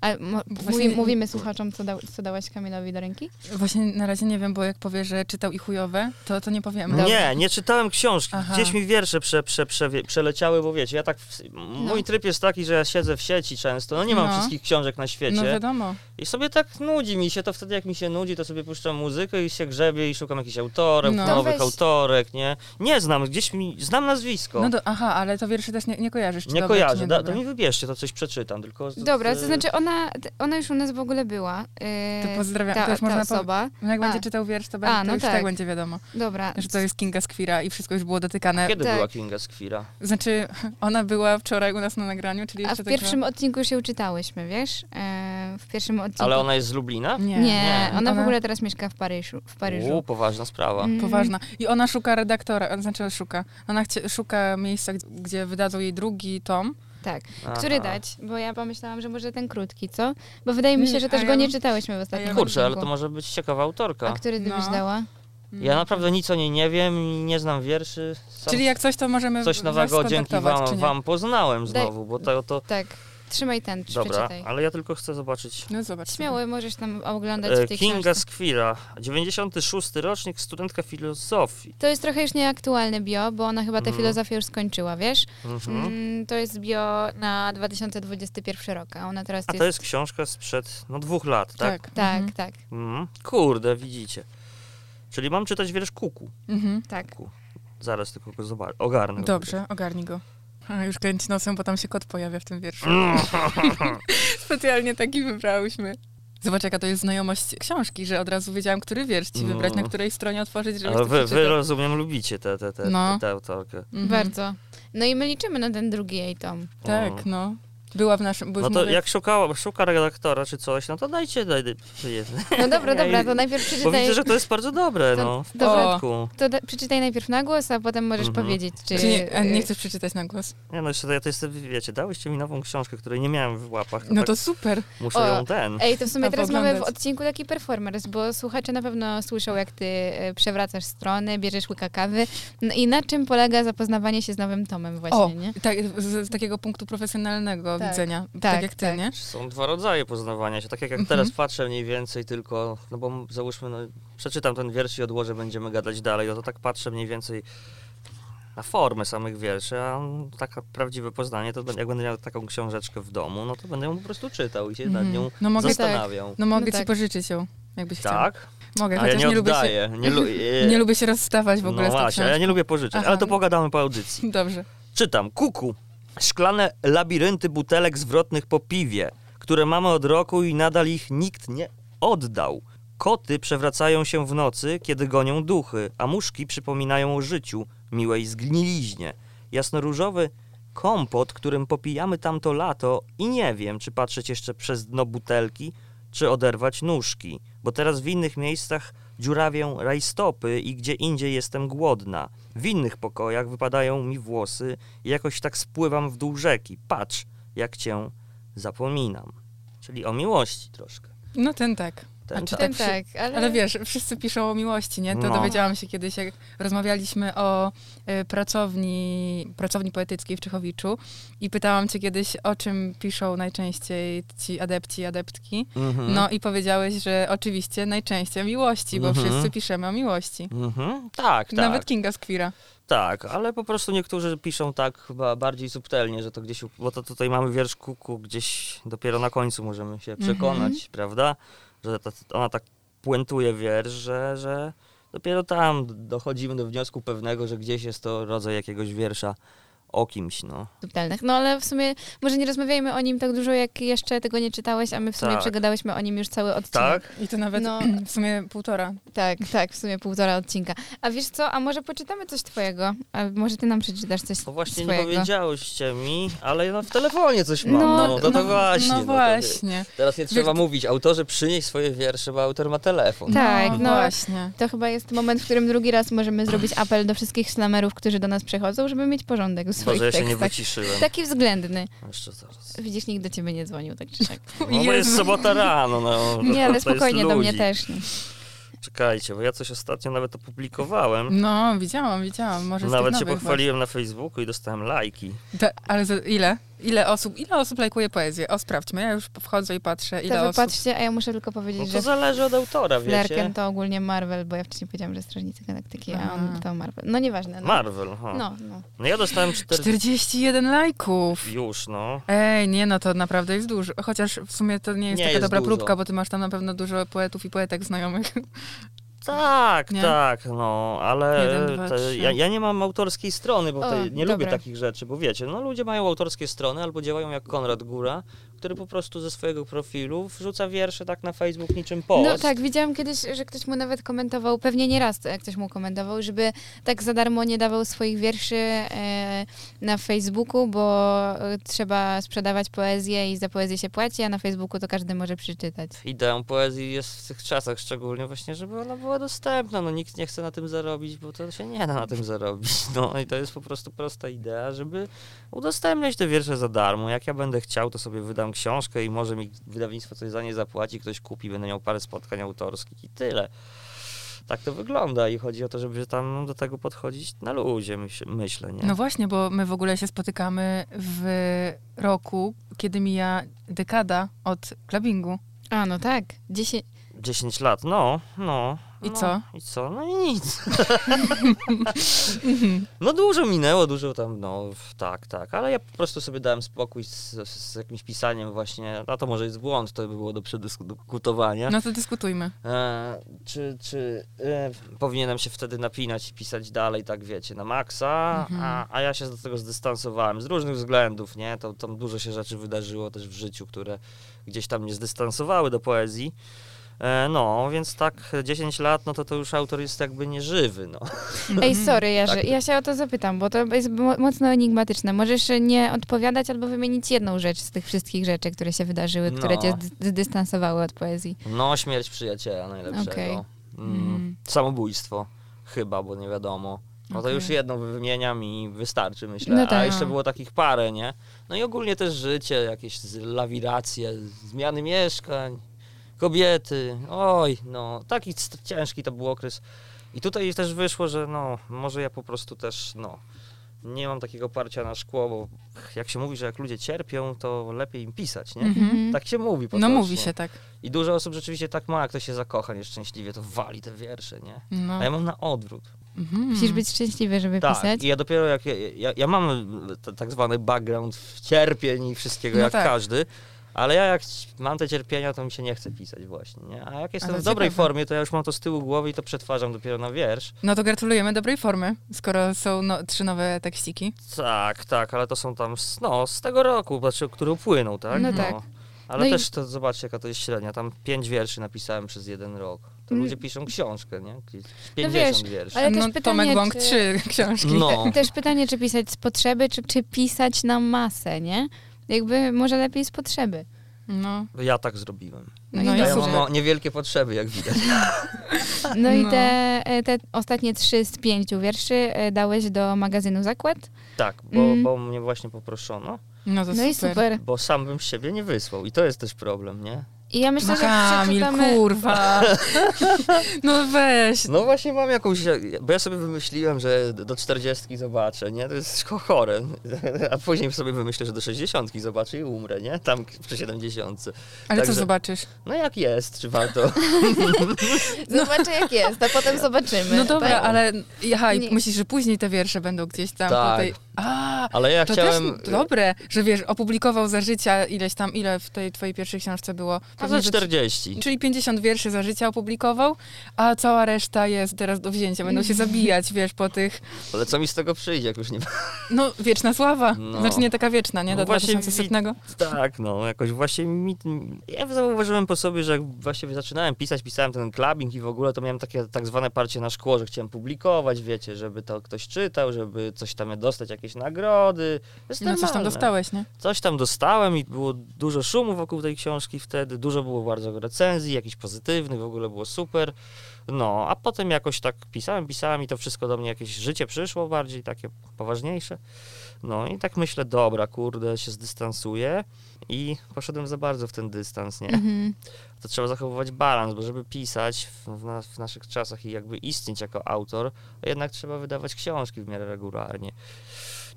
A Właśnie- mówimy słuchaczom, co, dał, co dałaś Kamilowi do ręki? Właśnie na razie nie wiem, bo jak powie, że czytał i chujowe, to, to nie powiemy. Nie, nie czytałem książki. Aha. Gdzieś mi wiersze prze, prze, prze, przeleciały, bo wiecie, ja tak. W, mój tryb jest taki, że ja siedzę w sieci często. No nie mam No. wszystkich książek na świecie. No wiadomo. I sobie tak nudzi mi się, to wtedy jak mi się nudzi, to sobie puszczam muzykę i się grzebię i szukam jakichś autorów, No. nowych weź- autorek, nie? Nie znam, gdzieś mi, znam nazwisko. No do, aha, ale to wierszy też nie, nie kojarzysz. Czy nie dobre, czy kojarzę, da, to mi wybierzcie, to coś przeczytam, tylko... z- Dobra, to znaczy ona, ona już u nas w ogóle była. Yy, To pozdrawiam, ta, to już ta można po- osoba. No jak A. będzie czytał wiersz, to, będzie, A, to no już tak. tak będzie wiadomo, Dobra. że to jest Kinga Skwira i wszystko już było dotykane. Kiedy tak. była Kinga Skwira? Znaczy, ona była wczoraj u nas na nagraniu, czyli A jeszcze w tak, pierwszym odcinku się uczytałyśmy, wiesz? E, w pierwszym odcinku. Ale ona jest z Lublina? Nie, Nie, nie. ona, w Ona- ogóle teraz mieszka w Paryżu. W Paryżu. U, poważna sprawa. Mm. Poważna. I ona szuka redaktora, znaczy szuka. Ona chcie, szuka miejsca, gdzie- gdzie wydadzą jej drugi tom. Tak. Aha. Który dać? Bo ja pomyślałam, że może ten krótki, co? Bo wydaje mi się, że też ja go nie czytałyśmy w ostatnim Kurczę, ale to może być ciekawa autorka. A który ty No. byś dała? Ja naprawdę nic o niej nie wiem, nie znam wierszy. Sam Czyli jak coś, to możemy coś nowego dzięki wam, wam poznałem Daj- znowu, bo to, to... Tak. Trzymaj ten, Dobra, przeczytaj. ale ja tylko chcę zobaczyć. No zobacz. Śmiało możesz tam oglądać E, w tej Kinga książce. Skwira, 96 rocznik, studentka filozofii. To jest trochę już nieaktualne bio, bo ona chyba tę Mhm. filozofię już skończyła, wiesz? Mhm. Mm, to jest bio na 2021 rok, a ona teraz A to jest książka sprzed no, dwóch lat, tak? Tak. Tak, Mhm. tak, Mhm. Kurde, widzicie. Czyli mam czytać wiersz Kuku. Mhm. tak. Zaraz tylko go zobaczę. Ogarnę. go. Dobrze, ogarnij go. A, już kręci nosem, bo tam się kot pojawia w tym wierszu. Specjalnie taki wybrałyśmy. Zobacz, jaka to jest znajomość książki, że od razu wiedziałam, który wiersz ci wybrać, No. na której stronie otworzyć, żeby Ale wy, wy rozumiem, lubicie tę te, te, te, No. tę autorkę. Mhm. Bardzo. No i my liczymy na ten drugi jej tom. Tak, no. Była w naszym... Bo No to mówię- jak szukała, szuka redaktora czy coś, no to dajcie, daj, daj, No dobra, Ja- dobra, to najpierw Bo przeczytaj. widzę, że to jest bardzo dobre, To- no. W dobra. porządku. To da, przeczytaj najpierw na głos, a potem możesz Mhm. powiedzieć, czy... Czy nie, a nie chcesz przeczytać na głos? Nie no, jeszcze ja to jest, wiecie, dałyście mi nową książkę, której nie miałem w łapach. To No tak to super. muszę O, ją ten. Ej, to w sumie teraz mamy w odcinku taki performance, bo słuchacze na pewno słyszą, jak ty e, przewracasz strony, bierzesz łyka kawy. No i na czym polega zapoznawanie się z nowym tomem właśnie, O, nie? tak, z, z takiego punktu profesjonalnego Tak. widzenia. Tak, Tak, jak ty, tak. nie? Są dwa rodzaje poznawania się. Tak jak, jak Mhm. teraz patrzę mniej więcej tylko, no bo załóżmy, no, przeczytam ten wiersz i odłożę, będziemy gadać dalej, no to tak patrzę mniej więcej na formę samych wierszy, a takie prawdziwe poznanie, to jak będę miał taką książeczkę w domu, no to będę ją po prostu czytał i się nad Mhm. nią No mogę, zastanawiał. no mogę No ci tak. pożyczyć ją, jakbyś chciał. Tak? Mogę, A ja chociaż nie nie, lubię się. Nie, lu- e, nie lubię się rozstawać w ogóle No z tą właśnie, ja nie lubię pożyczać, Aha. ale to pogadamy po audycji. Dobrze. Czytam. Kuku. Szklane labirynty butelek zwrotnych po piwie, które mamy od roku i nadal ich nikt nie oddał. Koty przewracają się w nocy, kiedy gonią duchy, a muszki przypominają o życiu, miłej zgniliźnie. Jasnoróżowy kompot, którym popijamy tamto lato i nie wiem, czy patrzeć jeszcze przez dno butelki, czy oderwać nóżki, bo teraz w innych miejscach dziurawią rajstopy i gdzie indziej jestem głodna. W innych pokojach wypadają mi włosy i jakoś tak spływam w dół rzeki. Patrz, jak cię zapominam. Czyli o miłości troszkę. No ten tak. Ten A czy tak. Tak, ale... Ale wiesz, wszyscy piszą o miłości, nie? To No. dowiedziałam się kiedyś, jak rozmawialiśmy o y, pracowni, pracowni poetyckiej w Czechowiczu i pytałam cię kiedyś, o czym piszą najczęściej ci adepci, adeptki. Mhm. No i powiedziałeś, że oczywiście najczęściej o miłości, bo Mhm. wszyscy piszemy o miłości. Mhm. Tak, tak. Nawet Kinga Skwira. Tak, ale po prostu niektórzy piszą tak chyba bardziej subtelnie, że to gdzieś, bo to tutaj mamy wiersz kuku, gdzieś dopiero na końcu możemy się przekonać, prawda? Że ta, ona tak puentuje wiersz, że, że dopiero tam dochodzimy do wniosku pewnego, że gdzieś jest to rodzaj jakiegoś wiersza o kimś, no. subtelnych. No ale w sumie może nie rozmawiajmy o nim tak dużo, jak jeszcze tego nie czytałeś, a my w sumie Tak. przegadałyśmy o nim już cały odcinek. Tak? I to nawet No. w sumie półtora. Tak, tak, w sumie półtora odcinka. A wiesz co, a może poczytamy coś twojego? A może ty nam przeczytasz coś No właśnie swojego? nie powiedziałyście mi, ale no w telefonie coś mam, No, no, to, to właśnie. No to właśnie. Teraz nie trzeba mówić, autorze przynieś swoje wiersze, bo autor ma telefon. Tak, no, no. właśnie. To chyba jest moment, w którym drugi raz możemy zrobić apel do wszystkich slamerów, którzy do nas przychodzą, żeby mieć porządek swoich Boże, ja się nie tekstach. wyciszyłem. Taki względny. Jeszcze zaraz. Widzisz, nikt do ciebie nie dzwonił, tak czy tak. No bo jest sobota rano, no. Nie, ale spokojnie, do mnie też. Nie. Czekajcie, bo ja coś ostatnio nawet opublikowałem. No, widziałam, widziałam. Może z Nawet się nowych pochwaliłem na Facebooku i dostałem lajki. ale za ile? Ile osób, ile osób lajkuje poezję? O, sprawdźmy. Ja już wchodzę i patrzę, ile To osób. patrzcie, a ja muszę tylko powiedzieć, No to że zależy od autora, wiecie. Flerken to ogólnie Marvel, bo ja wcześniej powiedziałam, że Strażnicy Galaktyki, a Aha. on to Marvel. No nieważne. No. Marvel, ha. No. No, no. no ja dostałem 4... 41 lajków. Już, no. Ej, nie, no to naprawdę jest dużo. Chociaż w sumie to nie jest Nie taka jest dobra dużo. próbka, bo ty masz tam na pewno dużo poetów i poetek znajomych. Tak, Nie? tak, no, ale Jeden, dwa, te, ja, ja nie mam autorskiej strony, bo O, nie dobra. lubię takich rzeczy, bo wiecie, no ludzie mają autorskie strony albo działają jak Konrad Góra, który po prostu ze swojego profilu wrzuca wiersze tak na Facebook niczym post. No tak, widziałam kiedyś, że ktoś mu nawet komentował, pewnie nie raz e, ktoś mu komentował, żeby tak za darmo nie dawał swoich wierszy e, na Facebooku, bo e, trzeba sprzedawać poezję i za poezję się płaci, a na Facebooku to każdy może przeczytać. Ideą poezji jest w tych czasach szczególnie właśnie, żeby ona była dostępna. No nikt nie chce na tym zarobić, bo to się nie da na tym zarobić. No i to jest po prostu prosta idea, żeby udostępniać te wiersze za darmo. Jak ja będę chciał, to sobie wydam książkę i może mi wydawnictwo coś za nie zapłaci, ktoś kupi, będę miał parę spotkań autorskich i tyle. Tak to wygląda i chodzi o to, żeby tam do tego podchodzić na luzie, myśl, myślę, nie? No właśnie, bo my w ogóle się spotykamy w roku, kiedy mija dekada od klubingu. A, no tak. 10... 10 lat, no, no. I no, co? I co? No i nic. no dużo minęło, dużo tam, no tak, tak, ale ja po prostu sobie dałem spokój z, z jakimś pisaniem właśnie, a to może jest błąd, to by było do przedyskutowania. No to dyskutujmy. E, czy czy e, powinienem się wtedy napinać i pisać dalej, tak wiecie, na maksa, Mhm. a, a ja się do tego zdystansowałem z różnych względów, nie? To, tam dużo się rzeczy wydarzyło też w życiu, które gdzieś tam mnie zdystansowały do poezji. E, no, więc tak 10 lat, no to to już autor jest jakby nieżywy, no. Ej, sorry, Jerzy, Tak. ja się o to zapytam, bo to jest mo- mocno enigmatyczne. Możesz nie odpowiadać albo wymienić jedną rzecz z tych wszystkich rzeczy, które się wydarzyły, które No. cię zdy- zdystansowały od poezji. No, śmierć przyjaciela najlepszego. Okej. Mm, Mm. Samobójstwo, chyba, bo nie wiadomo. No to już jedną wymieniam i wystarczy, myślę. No A tak. jeszcze było takich parę, nie? No i ogólnie też życie, jakieś lawiracje, zmiany mieszkań, kobiety. Oj, no, taki ciężki to był okres. I tutaj też wyszło, że no, może ja po prostu też, no, nie mam takiego parcia na szkło, bo jak się mówi, że jak ludzie cierpią, to lepiej im pisać, nie? Mhm. Tak się mówi po No mówi się tak. I dużo osób rzeczywiście tak ma, jak to się zakocha nieszczęśliwie, to wali te wiersze, nie? No. A ja mam na odwrót. Mhm. Musisz być szczęśliwy, żeby Tak, pisać. i ja dopiero jak, ja, ja, ja mam t- tak zwany background cierpień i wszystkiego No jak tak. każdy, ale ja jak mam te cierpienia, to mi się nie chce pisać właśnie, nie? A jak jestem to w dobrej ciekawe. formie, to ja już mam to z tyłu głowy i to przetwarzam dopiero na wiersz. No to gratulujemy dobrej formy, skoro są no, trzy nowe tekściki. Tak, tak, ale to są tam, z, no, z tego roku, znaczy, który upłynął, tak? No tak. Ale No i- też to zobaczcie, jaka to jest średnia. Tam pięć wierszy napisałem przez jeden rok. To Mm. ludzie piszą książkę, nie? 50 No wiesz, wierszy. Ale też no, pytanie, Tomek Bąk czy- trzy książki. No. Też pytanie, czy pisać z potrzeby, czy, czy pisać na masę, nie? Jakby może lepiej z potrzeby. No. Ja tak zrobiłem. No, No ja mam niewielkie potrzeby, jak widać. No i No. te, e, te ostatnie trzy z pięciu wierszy e, dałeś do magazynu Zakład. Tak, bo, Mm. bo mnie właśnie poproszono, No to No i super. bo sam bym z siebie nie wysłał. I to jest też problem, nie? I ja myślę, No że Kamil, przeczytamy... kurwa. No weź. No właśnie mam jakąś, bo ja sobie wymyśliłem, że do 40 zobaczę, nie? To jest cho- chore. A później sobie wymyślę, że do 60 zobaczę i umrę, nie? Tam przy 70. Ale co Także- zobaczysz? No jak jest, czy warto? Zobaczę jak jest, a potem zobaczymy. No dobra, tak? ale aha, Nie. myślisz, że później te wiersze będą gdzieś tam Tak. po tej... A, Ale ja to chciałem... też dobre, że wiesz, opublikował za życia ileś tam, ile w tej twojej pierwszej książce było? Za że- 40. Czyli 50 wierszy za życia opublikował, a cała reszta jest teraz do wzięcia. Będą się zabijać, wiesz, po tych... Ale co mi z tego przyjdzie, jak już nie No, wieczna sława. No. Znaczy nie taka wieczna, nie? No Do właśnie 2100. Tak, no jakoś właśnie mi, ja zauważyłem po sobie, że jak właśnie zaczynałem pisać, pisałem ten clubbing i w ogóle to miałem takie tak zwane parcie na szkło, że chciałem publikować, wiecie, żeby to ktoś czytał, żeby coś tam dostać, jakieś nagrody. To Jest No coś tam dostałeś, nie? Coś tam dostałem i było dużo szumu wokół tej książki wtedy, dużo było bardzo recenzji, jakichś pozytywnych, w ogóle było super. No, a potem jakoś tak pisałem, pisałem i to wszystko do mnie jakieś życie przyszło bardziej takie poważniejsze. No i tak myślę, dobra, kurde, się dystansuję i poszedłem za bardzo w ten dystans, nie? Mhm. To trzeba zachowywać balans, bo żeby pisać w, w, na, w naszych czasach i jakby istnieć jako autor, jednak trzeba wydawać książki w miarę regularnie.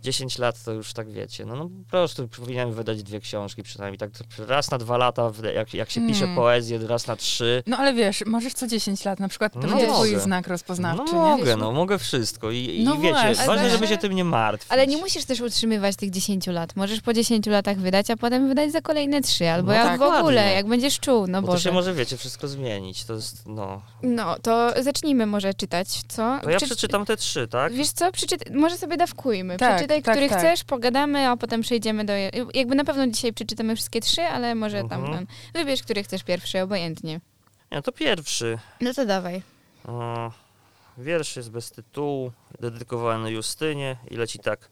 10 lat to już tak wiecie, no, no po prostu powinienem wydać dwie książki przynajmniej, tak raz na dwa lata, jak, jak się pisze Hmm. poezję, raz na trzy. No ale wiesz, możesz co 10 lat, na przykład to No będzie twój znak No rozpoznawczy, mogę, nie? no mogę wszystko i, i No wiecie, właśnie. ważne, żeby się tym nie martwić. Ale nie musisz też utrzymywać tych 10 lat. Możesz po 10 latach wydać, a potem wydać za kolejne 3, albo No jak tak, w ogóle, ładnie. jak będziesz czuł, no Bo to Boże. się może, wiecie, wszystko zmienić, to jest, no... No, to zacznijmy może czytać, co? To ja Przeczy- przeczytam te trzy, tak? Wiesz co, Przeczyta- może sobie dawkujmy. Tak, Przeczytaj, tak, który tak. chcesz, pogadamy, a potem przejdziemy do... Jakby na pewno dzisiaj przeczytamy wszystkie trzy, ale może tam... Mhm. tam wybierz, który chcesz pierwszy, obojętnie. Nie, to pierwszy. No to dawaj. O, wiersz jest bez tytułu, dedykowany Justynie i leci tak.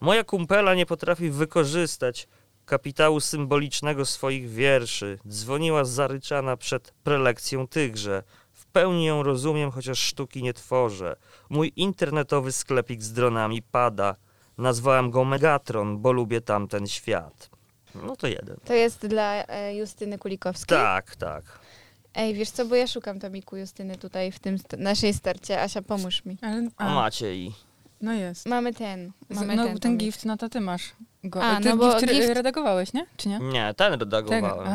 Moja kumpela nie potrafi wykorzystać kapitału symbolicznego swoich wierszy. Dzwoniła zaryczana przed prelekcją tygrze. W pełni ją rozumiem, chociaż sztuki nie tworzę. Mój internetowy sklepik z dronami pada. Nazwałem go Megatron, bo lubię tamten świat. No to jeden. To jest dla e, Justyny Kulikowskiej. Tak, tak. Ej, wiesz co, bo ja szukam tomiku Justyny tutaj w tym st- naszej starcie. Asia, pomóż mi. Ale, A a, macie i... no jest. Mamy ten. Mamy no ten, ten, tomik. gift, no to ty masz go. A, ty no bo gift, gift- redagowałeś, nie? Czy nie? Nie, ten redagowałem. A,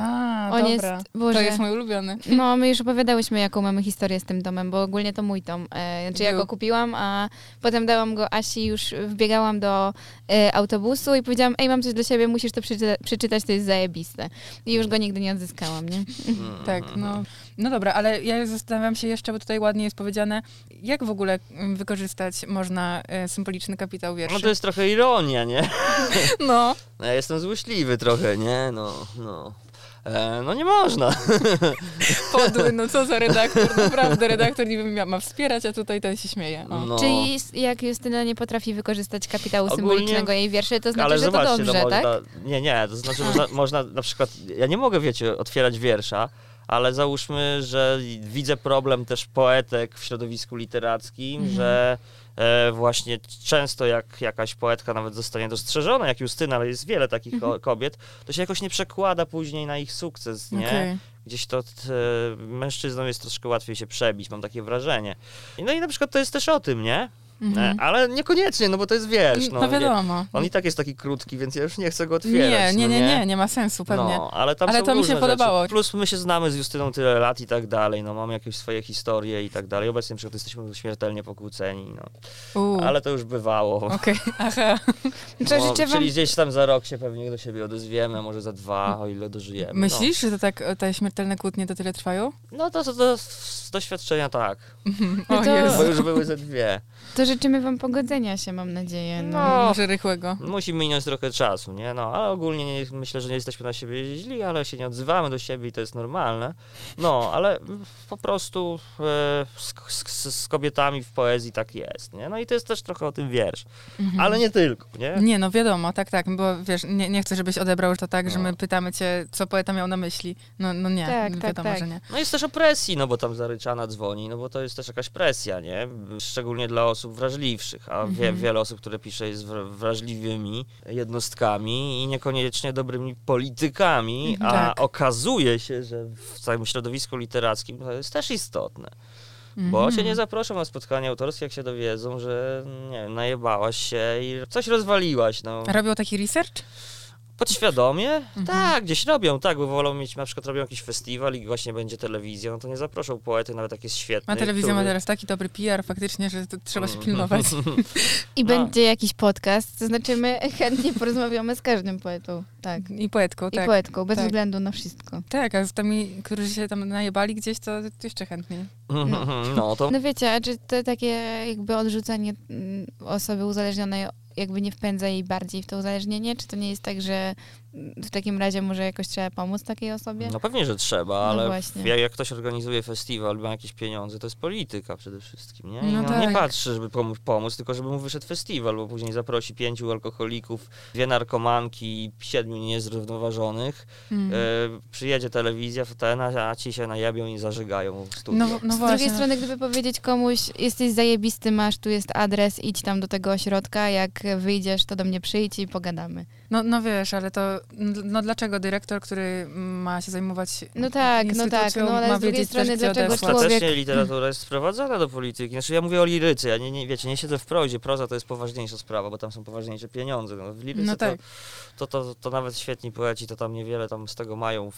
On dobra. jest, Boże, To jest mój ulubiony. No, my już opowiadałyśmy, jaką mamy historię z tym domem, bo ogólnie to mój dom. E, znaczy ja go kupiłam, a potem dałam go Asi, już wbiegałam do e, autobusu i powiedziałam, ej, mam coś dla siebie, musisz to przeczyta- przeczytać, to jest zajebiste. I już go nigdy nie odzyskałam, nie? Tak, no. No dobra, ale ja zastanawiam się jeszcze, bo tutaj ładnie jest powiedziane, jak w ogóle mm, wykorzystać można e, symboliczny kapitał wierszy. No to jest trochę ironia, nie? No, No ja jestem złośliwy trochę, nie? No, no. E, no nie można. podły, no co za redaktor, naprawdę, redaktor niby ma, ma wspierać, a tutaj ten się śmieje. No. Czyli jak Justyna nie potrafi wykorzystać kapitału Ogólnie- symbolicznego jej wierszy, to znaczy, Ale że to zobaczcie, dobrze, no tak? można, nie, nie, to znaczy można, można na przykład, ja nie mogę, wiecie, otwierać wiersza, ale załóżmy, że widzę problem też poetek w środowisku literackim, Mhm. że właśnie często jak jakaś poetka nawet zostanie dostrzeżona, jak Justyna, ale jest wiele takich Mhm. ko- kobiet, to się jakoś nie przekłada później na ich sukces, nie? Okej. Gdzieś to t, mężczyznom jest troszkę łatwiej się przebić, mam takie wrażenie. No i na przykład to jest też o tym, nie? Mhm. Ale niekoniecznie, no bo to jest wiersz. No, No wiadomo. on i tak jest taki krótki, więc ja już nie chcę go Nie, otwierać. nie, no nie, nie, nie ma sensu pewnie. No, ale tam Ale to mi się podobało. Rzeczy. Plus my się znamy z Justyną tyle lat i tak dalej, no mamy jakieś swoje historie i tak dalej. Obecnie przykład jesteśmy śmiertelnie pokłóceni, no. U, Ale to już bywało. Okej, aha. To No, życzę wam... czyli gdzieś tam za rok się pewnie do siebie odezwiemy, może za dwa, o ile dożyjemy. no. Myślisz, że to tak, e, te śmiertelne kłótnie to tyle trwają? No to, to, to z doświadczenia tak, No O to- bo już były ze dwie. To życzymy wam pogodzenia się, mam nadzieję. No. No. Może rychłego. Musi minąć trochę czasu, nie? No, ale ogólnie nie, myślę, że nie jesteśmy na siebie źli, ale się nie odzywamy do siebie i to jest normalne. No, ale po prostu e, z, z, z kobietami w poezji tak jest, nie? No i to jest też trochę o tym wiersz. Mhm. Ale nie tylko, nie? Nie, no wiadomo, tak, tak, bo wiesz, nie, nie chcę, żebyś odebrał to tak, że No. my pytamy cię, co poeta miał na myśli. No, no nie, Tak, tak, wiadomo, tak. że nie. No jest też o presji, no bo tam zaryczana dzwoni, no bo to jest też jakaś presja, nie? Szczególnie dla osób wrażliwszych, a wie, Mhm. wiele osób, które pisze jest wra- wrażliwymi jednostkami i niekoniecznie dobrymi politykami, Mhm. a Tak. okazuje się, że w całym środowisku literackim to jest też istotne. Bo Mhm. cię nie zaproszą na spotkanie autorskie, jak się dowiedzą, że nie wiem, najebałaś się i coś rozwaliłaś, no. Robią taki research? Podświadomie? Mhm. Tak, gdzieś robią, tak, bo wolą mieć, na przykład robią jakiś festiwal i właśnie będzie telewizja, no to nie zaproszą poety, nawet jak jest świetny. A telewizja ma który- teraz taki dobry PR faktycznie, że to trzeba się pilnować. I No. będzie jakiś podcast, to znaczy my chętnie porozmawiamy z każdym poetą. Tak. I poetką, I tak. poetką, bez tak. względu na wszystko. Tak, a z tymi, którzy się tam najebali gdzieś, to, jeszcze chętniej. No to No wiecie, a czy to takie jakby odrzucanie mm, osoby uzależnionej jakby nie wpędza jej bardziej w to uzależnienie? Czy to nie jest tak, że w takim razie może jakoś trzeba pomóc takiej osobie? no pewnie, że trzeba, No ale właśnie. jak, ktoś organizuje festiwal, ma jakieś pieniądze, to jest polityka przede wszystkim, nie? No tak. nie patrzy, żeby pomóc, pomóc, tylko żeby mu wyszedł festiwal, bo później zaprosi pięciu alkoholików, dwie narkomanki i siedmiu niezrównoważonych. Mm. E, przyjedzie telewizja, ten, a ci się najebią i zażygają w studiu. No, no Z właśnie. drugiej no. strony, gdyby powiedzieć komuś, jesteś zajebisty, masz, tu jest adres, idź tam do tego ośrodka, jak wyjdziesz, to do mnie przyjdź i pogadamy. No, no wiesz, ale to, no dlaczego dyrektor, który ma się zajmować No tak, no tak, no ale ma z drugiej wiedzieć strony też, dlaczego odesłać? człowiek- Ostatecznie literatura jest sprowadzana do polityki. Znaczy ja mówię o liryce, ja nie, nie, wiecie, nie siedzę w prozie. Proza to jest poważniejsza sprawa, bo tam są poważniejsze pieniądze. No, w liryce No tak. to, to, to, to nawet świetni poeci to tam niewiele tam z tego mają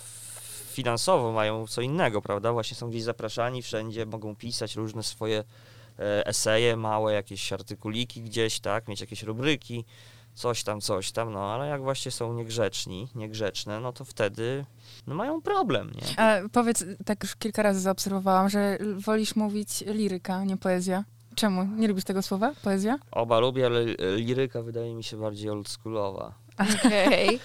finansowo, mają co innego, prawda? Właśnie są gdzieś zapraszani wszędzie, mogą pisać różne swoje e, eseje, małe jakieś artykuliki gdzieś, tak? Mieć jakieś rubryki, coś tam, coś tam, no ale jak właśnie są niegrzeczni, niegrzeczne, no to wtedy no, mają problem, nie? A powiedz, tak już kilka razy zaobserwowałam, że wolisz mówić liryka, nie poezja. Czemu? Nie lubisz tego słowa? Poezja? Oba lubię, ale e, liryka wydaje mi się bardziej oldschoolowa. Okej.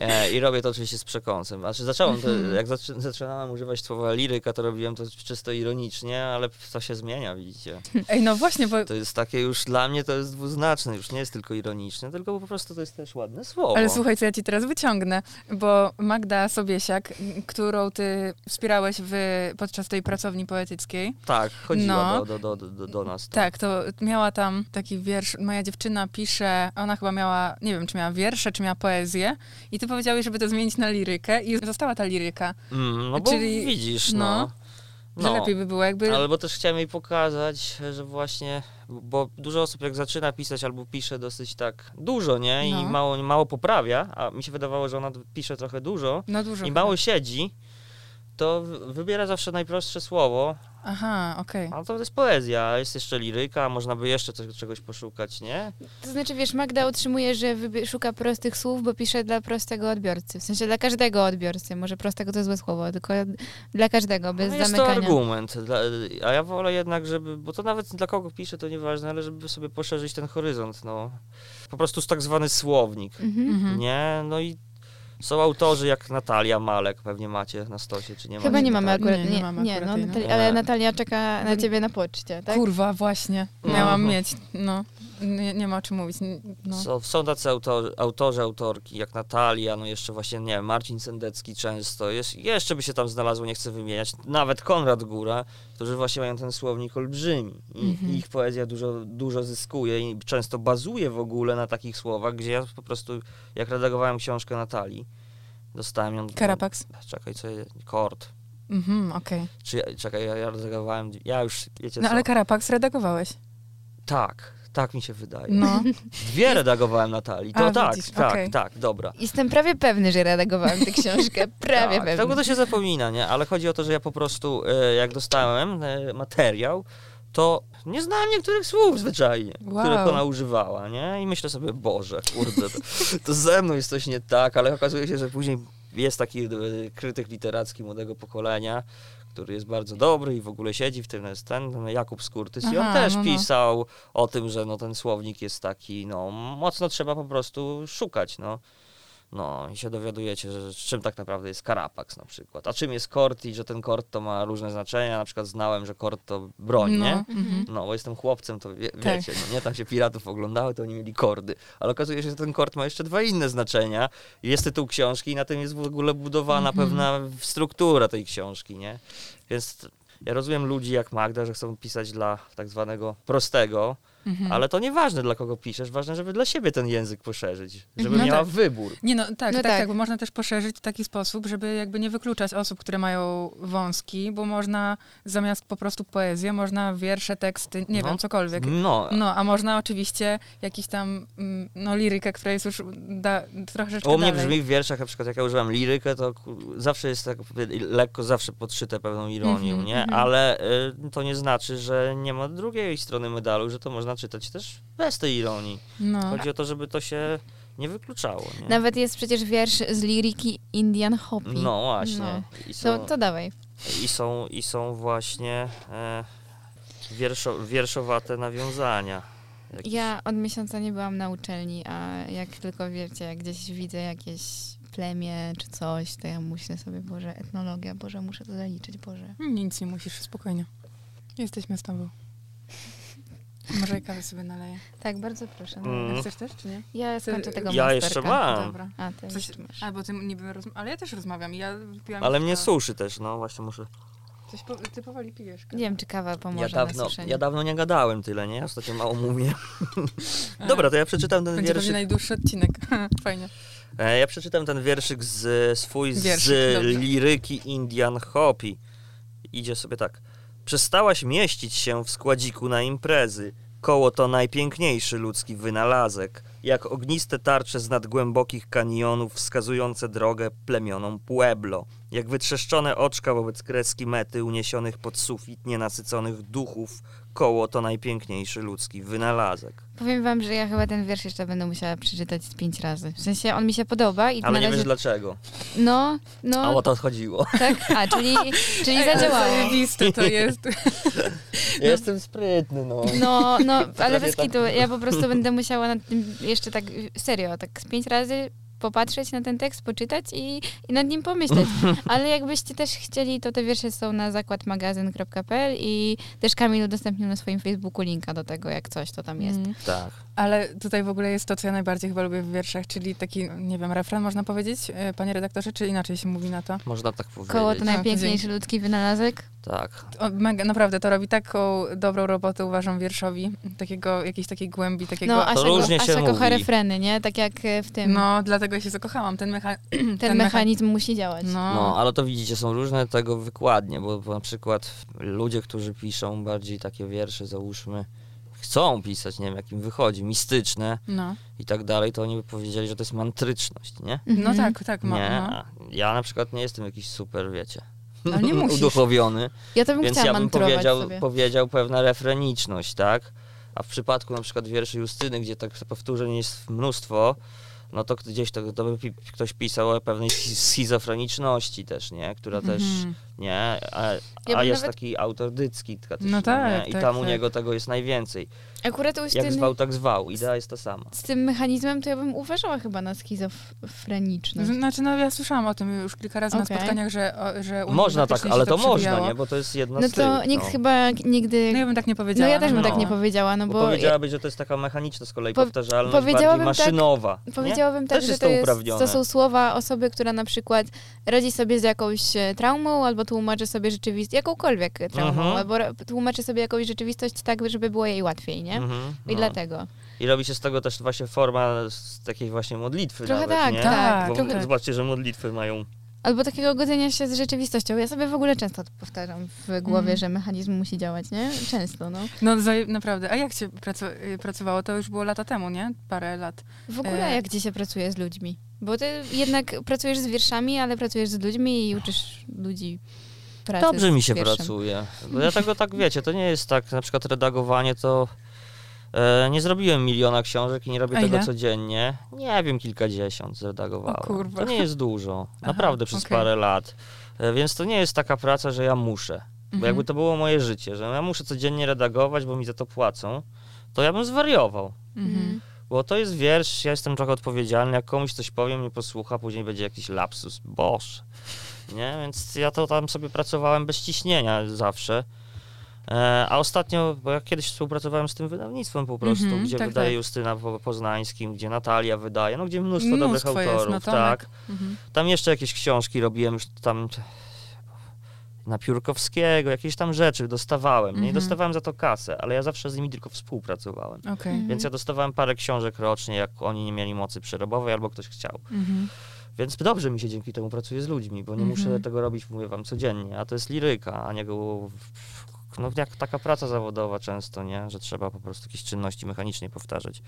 E, I robię to oczywiście z przekąsem. Znaczy zacząłem, to, Mhm. jak zaczynałem używać słowa liryka, to robiłem to czysto ironicznie, ale to się zmienia, widzicie. Ej, no właśnie, bo... To jest takie już, dla mnie to jest dwuznaczne, już nie jest tylko ironiczne, tylko po prostu to jest też ładne słowo. Ale słuchaj, co ja ci teraz wyciągnę, bo Magda Sobiesiak, którą ty wspierałeś w, podczas tej pracowni poetyckiej, Tak, chodziła No. do, do, do, do, do nas. tak, to miała tam taki wiersz, moja dziewczyna pisze, ona chyba miała, nie wiem, czy miała wiersze, czy miała poezję i ty powiedziałeś, żeby to zmienić na lirykę i została ta liryka, Mm, no bo Czyli- widzisz, no, no. że lepiej by było jakby... Albo też chciałem jej pokazać, że właśnie, bo dużo osób jak zaczyna pisać albo pisze dosyć tak dużo, nie? I No. mało, mało poprawia, a mi się wydawało, że ona pisze trochę dużo No dużo. i mało siedzi, to wybiera zawsze najprostsze słowo, Aha, okej. a to jest poezja, jest jeszcze liryka, można by jeszcze coś, czegoś poszukać, nie? To znaczy, wiesz, Magda utrzymuje, że szuka prostych słów, bo pisze dla prostego odbiorcy. W sensie dla każdego odbiorcy. Może prostego to złe słowo, tylko dla każdego, bez no jest to zamykania. argument, dla, a ja wolę jednak, żeby, bo to nawet dla kogo piszę, to nieważne, ale żeby sobie poszerzyć ten horyzont, no. Po prostu tak zwany słownik. Mhm. Mhm. Nie, no i są autorzy jak Natalia Malek, pewnie macie na stosie, czy nie macie? Chyba nie mamy Natalii? akurat. Nie, nie Nie, mamy nie, akurat no, jej, no. Natali- ale Natalia czeka na ciebie na poczcie, tak? Kurwa, właśnie. No. Miałam mieć, no. Nie, nie ma o czym mówić. No. Są, są tacy autorzy, autorzy, autorki jak Natalia, no jeszcze właśnie, nie wiem, Marcin Sendecki często, jest, jeszcze by się tam znalazło, nie chcę wymieniać, nawet Konrad Góra, którzy właśnie mają ten słownik olbrzymi i Mhm. ich poezja dużo, dużo zyskuje i często bazuje w ogóle na takich słowach, gdzie ja po prostu, jak redagowałem książkę Natalii, dostałem ją... Karapax. Czekaj, co Kord. Mhm, okej. Czy ja, czekaj, ja, ja redagowałem, ja już, wiecie No co? ale Karapax redagowałeś. Tak, tak mi się wydaje. No. Dwie redagowałem Natalii, to A, tak, widzisz, tak, okej. tak, dobra. Jestem prawie pewny, że redagowałam tę książkę. Prawie tak, pewny. Tego to się zapomina, nie? Ale chodzi o to, że ja po prostu, e, jak dostałem e, materiał, to nie znałem niektórych słów zwyczajnie, Wow. których ona używała, nie? I myślę sobie, Boże, kurde, to, to ze mną jest coś nie tak, ale okazuje się, że później jest taki e, krytyk literacki młodego pokolenia, który jest bardzo dobry i w ogóle siedzi w tym, jest ten Jakub Skurtys i on Aha, też no, no. pisał o tym, że no, ten słownik jest taki, no, mocno trzeba po prostu szukać, no. No i się dowiadujecie, że czym tak naprawdę jest Karapax na przykład. A czym jest kord i że ten kord to ma różne znaczenia. Na przykład znałem, że kord to broń, no. nie? Mhm. No, bo jestem chłopcem, to wie, Tak. wiecie, no nie? Tam się piratów oglądały, to oni mieli kordy. Ale okazuje się, że ten kord ma jeszcze dwa inne znaczenia. Jest tytuł książki i na tym jest w ogóle budowana Mhm. pewna struktura tej książki, nie? Więc ja rozumiem ludzi jak Magda, że chcą pisać dla tak zwanego prostego, Mhm. ale to nieważne dla kogo piszesz, ważne, żeby dla siebie ten język poszerzyć, żeby No miała tak. wybór. Nie no, tak, No tak, tak. tak, bo można też poszerzyć w taki sposób, żeby jakby nie wykluczać osób, które mają wąski, bo można zamiast po prostu poezję, można wiersze, teksty, nie No. wiem, cokolwiek. No, No, a można oczywiście jakiś tam, mm, no, lirykę, która jest już da, troszeczkę U mnie dalej. brzmi w wierszach, na przykład jak ja używam lirykę, to zawsze jest tak lekko zawsze podszyte pewną ironią, Mhm, nie? mhm. Ale y, to nie znaczy, że nie ma drugiej strony medalu, że to można czytać też bez tej ironii. No. Chodzi o to, żeby to się nie wykluczało, nie? Nawet jest przecież wiersz z liriki Indian Hopi. No właśnie. No. I, To, są, to dawaj. i, są, I są właśnie e, wierszo, wierszowate nawiązania. Jakieś- Ja od miesiąca nie byłam na uczelni, a jak tylko wiecie, jak gdzieś widzę jakieś plemię czy coś, to ja myślę sobie, Boże, etnologia, Boże, muszę to zaliczyć, Boże. Nic nie musisz, spokojnie. Jesteśmy z tobą. Może ja kawę sobie naleję. Tak, bardzo proszę. Mm. Chcesz też, czy nie? Ja skończę tego Ja masterka. jeszcze mam. Dobra. A, ty Coś, jeszcze masz. a, bo ty niby rozm- Ale ja też rozmawiam. i Ja wypiłam Ale mnie suszy też, no właśnie muszę. Coś po, ty powoli pijesz. Nie wiem, czy kawa pomoże Ja dawno, na suszenie. ja dawno nie gadałem tyle, nie? Ostatnio mało mówię. Dobra, to ja przeczytam ten Będzie pewnie wierszyk. najdłuższy odcinek. Fajnie. E, Ja przeczytam ten wierszyk z swój Wierszyk, z dobrze. liryki Indian Hopi. Idzie sobie tak. Przestałaś mieścić się w składziku na imprezy. Koło to najpiękniejszy ludzki wynalazek. Jak ogniste tarcze z nadgłębokich kanionów wskazujące drogę plemionom Pueblo. Jak wytrzeszczone oczka wobec kreski mety uniesionych pod sufit nienasyconych duchów. Koło to najpiękniejszy ludzki wynalazek. Powiem wam, że ja chyba ten wiersz jeszcze będę musiała przeczytać z pięć razy. W sensie on mi się podoba i Ale nie razie... wiesz dlaczego. No, A no, o to chodziło. tak? A, czyli, czyli Ej, zadziałało. Zajebiste to jest. Ja jestem sprytny, no. No, no, ale bez tak- kitu, ja po prostu będę musiała nad tym jeszcze tak serio, tak z pięć razy popatrzeć na ten tekst, poczytać i, i nad nim pomyśleć. Ale jakbyście też chcieli, to te wiersze są na zakładmagazyn.pl i też Kamil udostępnił na swoim Facebooku linka do tego, jak coś to tam jest. Mm. Tak. Ale tutaj w ogóle jest to, co ja najbardziej chyba lubię w wierszach, czyli taki, nie wiem, refren można powiedzieć, e, panie redaktorze, czy inaczej się mówi na to? Można tak powiedzieć. Koło to najpiękniejszy ludzki wynalazek. Tak. O, mega, naprawdę, to robi taką dobrą robotę, uważam, wierszowi. Takiego, jakiejś takiej głębi, takiego... No, Asia, różnie się Asia kocha mówi. refreny, nie? Tak jak e, w tym. No, dlatego ja się zakochałam. Ten, mecha... ten, mecha- mechanizm musi działać. No, No, ale to widzicie, są różne tego wykładnie, bo, bo na przykład ludzie, którzy piszą bardziej takie wiersze, załóżmy, chcą pisać, nie wiem, jak im wychodzi, mistyczne no. i tak dalej, to oni by powiedzieli, że to jest mantryczność, nie? no Mhm. tak, tak. Ma, Nie, no. ja na przykład nie jestem jakiś super, wiecie, nie musisz. uduchowiony, Ja to bym więc chciała ja bym powiedział, sobie. powiedział pewna refreniczność, tak? A w przypadku na przykład wierszy Justyny, gdzie tak powtórzeń jest mnóstwo, no to gdzieś to, to by ktoś pisał o pewnej schi- schizofreniczności też, nie? Która też, Mhm. nie? A, Ja a jest nawet- taki autor dycki, też, No tak, nie? I tak, tam u tak. niego tego jest najwięcej. Akurat u Jak Justyny, zwał, tak zwał. Idea jest ta sama. z tym mechanizmem to ja bym uważała chyba na schizofreniczność. Znaczy, no ja słyszałam o tym już kilka razy Okej. na spotkaniach, że, o, że u Można tak, ale się to można, nie? Bo to jest jedna No z to tych, nikt no. chyba nigdy... No ja bym tak nie No powiedziała. ja też bym no. tak nie powiedziała, no Bo bo... powiedziałabyś, że to jest taka mechaniczna z kolei Po- powtarzalność, bardziej tak- maszynowa. tak, Też że jest to, jest, uprawnione. to są słowa osoby, która na przykład radzi sobie z jakąś e, traumą, albo tłumaczy sobie rzeczywistość, jakąkolwiek traumą, Mhm. albo tłumaczy sobie jakąś rzeczywistość tak, żeby było jej łatwiej, nie? Mhm, I no. dlatego. I robi się z tego też właśnie forma z takiej właśnie modlitwy Trochę nawet, tak, nie? tak, Bo trochę. zobaczcie, że modlitwy mają... Albo takiego godzenia się z rzeczywistością. Ja sobie w ogóle często to powtarzam w głowie, Mhm. że mechanizm musi działać, nie? Często, no. No naprawdę. A jak się pracu- y, pracowało? To już było lata temu, nie? Parę lat. W ogóle E. jak gdzie się pracuje z ludźmi? Bo ty jednak pracujesz z wierszami, ale pracujesz z ludźmi i uczysz ludzi pracy Dobrze z mi się wierszem. pracuje. Bo ja tego tak wiecie, to nie jest tak, na przykład redagowanie to nie zrobiłem miliona książek i nie robię tego codziennie. Nie wiem, kilkadziesiąt zredagowałem. To nie jest dużo, Aha, naprawdę przez okej. parę lat. E, więc to nie jest taka praca, że ja muszę. Bo Mhm. jakby to było moje życie, że ja muszę codziennie redagować, bo mi za to płacą, to ja bym zwariował. Mhm. Bo to jest wiersz, ja jestem trochę odpowiedzialny, jak komuś coś powiem, nie posłucha, później będzie jakiś lapsus, boż. Nie, więc ja to tam sobie pracowałem bez ciśnienia zawsze. E, a ostatnio, bo ja kiedyś współpracowałem z tym wydawnictwem po prostu, Mhm, gdzie tak, wydaje tak. Justyna po Poznańskim, gdzie Natalia wydaje, no gdzie mnóstwo, dobrych Mnóstwo jest, autorów, no tak. Mhm. Tam jeszcze jakieś książki robiłem, już tam na Piórkowskiego, jakieś tam rzeczy dostawałem. Nie Mhm. dostawałem za to kasę, ale ja zawsze z nimi tylko współpracowałem. Okej. Mhm. Więc ja dostawałem parę książek rocznie, jak oni nie mieli mocy przerobowej albo ktoś chciał. Mhm. Więc dobrze mi się dzięki temu pracuje z ludźmi, bo nie Mhm. muszę tego robić, mówię wam, codziennie. A to jest liryka, a nie go... No jak taka praca zawodowa często, nie? Że trzeba po prostu jakieś czynności mechanicznie powtarzać.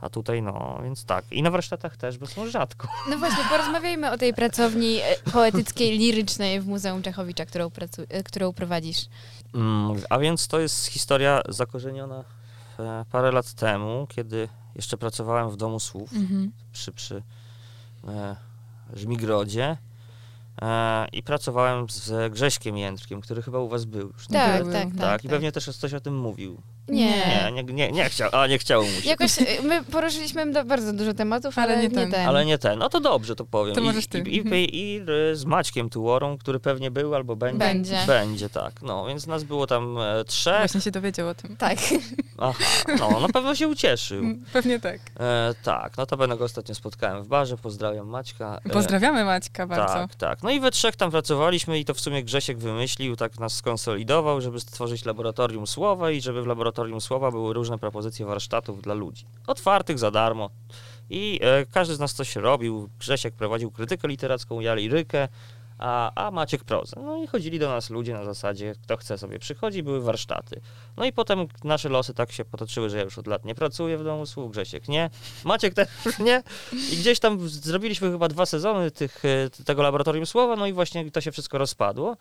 A tutaj no, więc tak. I na warsztatach też, bo są rzadko. No właśnie, porozmawiajmy o tej pracowni e, poetyckiej, lirycznej w Muzeum Czechowicza, którą, pracu- e, którą prowadzisz. Mm, a więc to jest historia zakorzeniona e, parę lat temu, kiedy jeszcze pracowałem w Domu Słów. Mhm. przy, przy e, Żmigrodzie i pracowałem z Grześkiem Jędrkiem, który chyba u was był już. Tak, tak, tak. tak, i tak. pewnie też coś o tym mówił. Nie. Nie, nie, nie, nie chciał, a nie chciało mu się. Jakoś y, my poruszyliśmy bardzo dużo tematów, ale, Ale nie nie, ten. ten. Ale nie ten. No to dobrze, to powiem. To I, możesz ty. I, i, i y, z Maćkiem Tułorą, który pewnie był albo będzie. Będzie. Będzie, tak. No, więc nas było tam e, trzech. Właśnie się dowiedział o tym. Tak. Aha, no, na pewno się ucieszył. Mm, Pewnie tak. E, tak, no to będę go ostatnio spotkałem w barze, pozdrawiam Maćka. E, Pozdrawiamy Maćka bardzo. Tak, tak. No i we trzech tam pracowaliśmy i to w sumie Grzesiek wymyślił, tak nas skonsolidował, żeby stworzyć laboratorium słowa i żeby w laboratorium słowa były różne propozycje warsztatów dla ludzi. Otwartych za darmo. I e, każdy z nas coś robił. Grzesiek prowadził krytykę literacką, ja lirykę, a, a Maciek prozę. No i chodzili do nas ludzie na zasadzie, kto chce sobie przychodzi, były warsztaty. No i potem nasze losy tak się potoczyły, że ja już od lat nie pracuję w domu słów, Grzesiek nie, Maciek też nie. I gdzieś tam zrobiliśmy chyba dwa sezony tych, e, tego laboratorium słowa, no i właśnie to się wszystko rozpadło.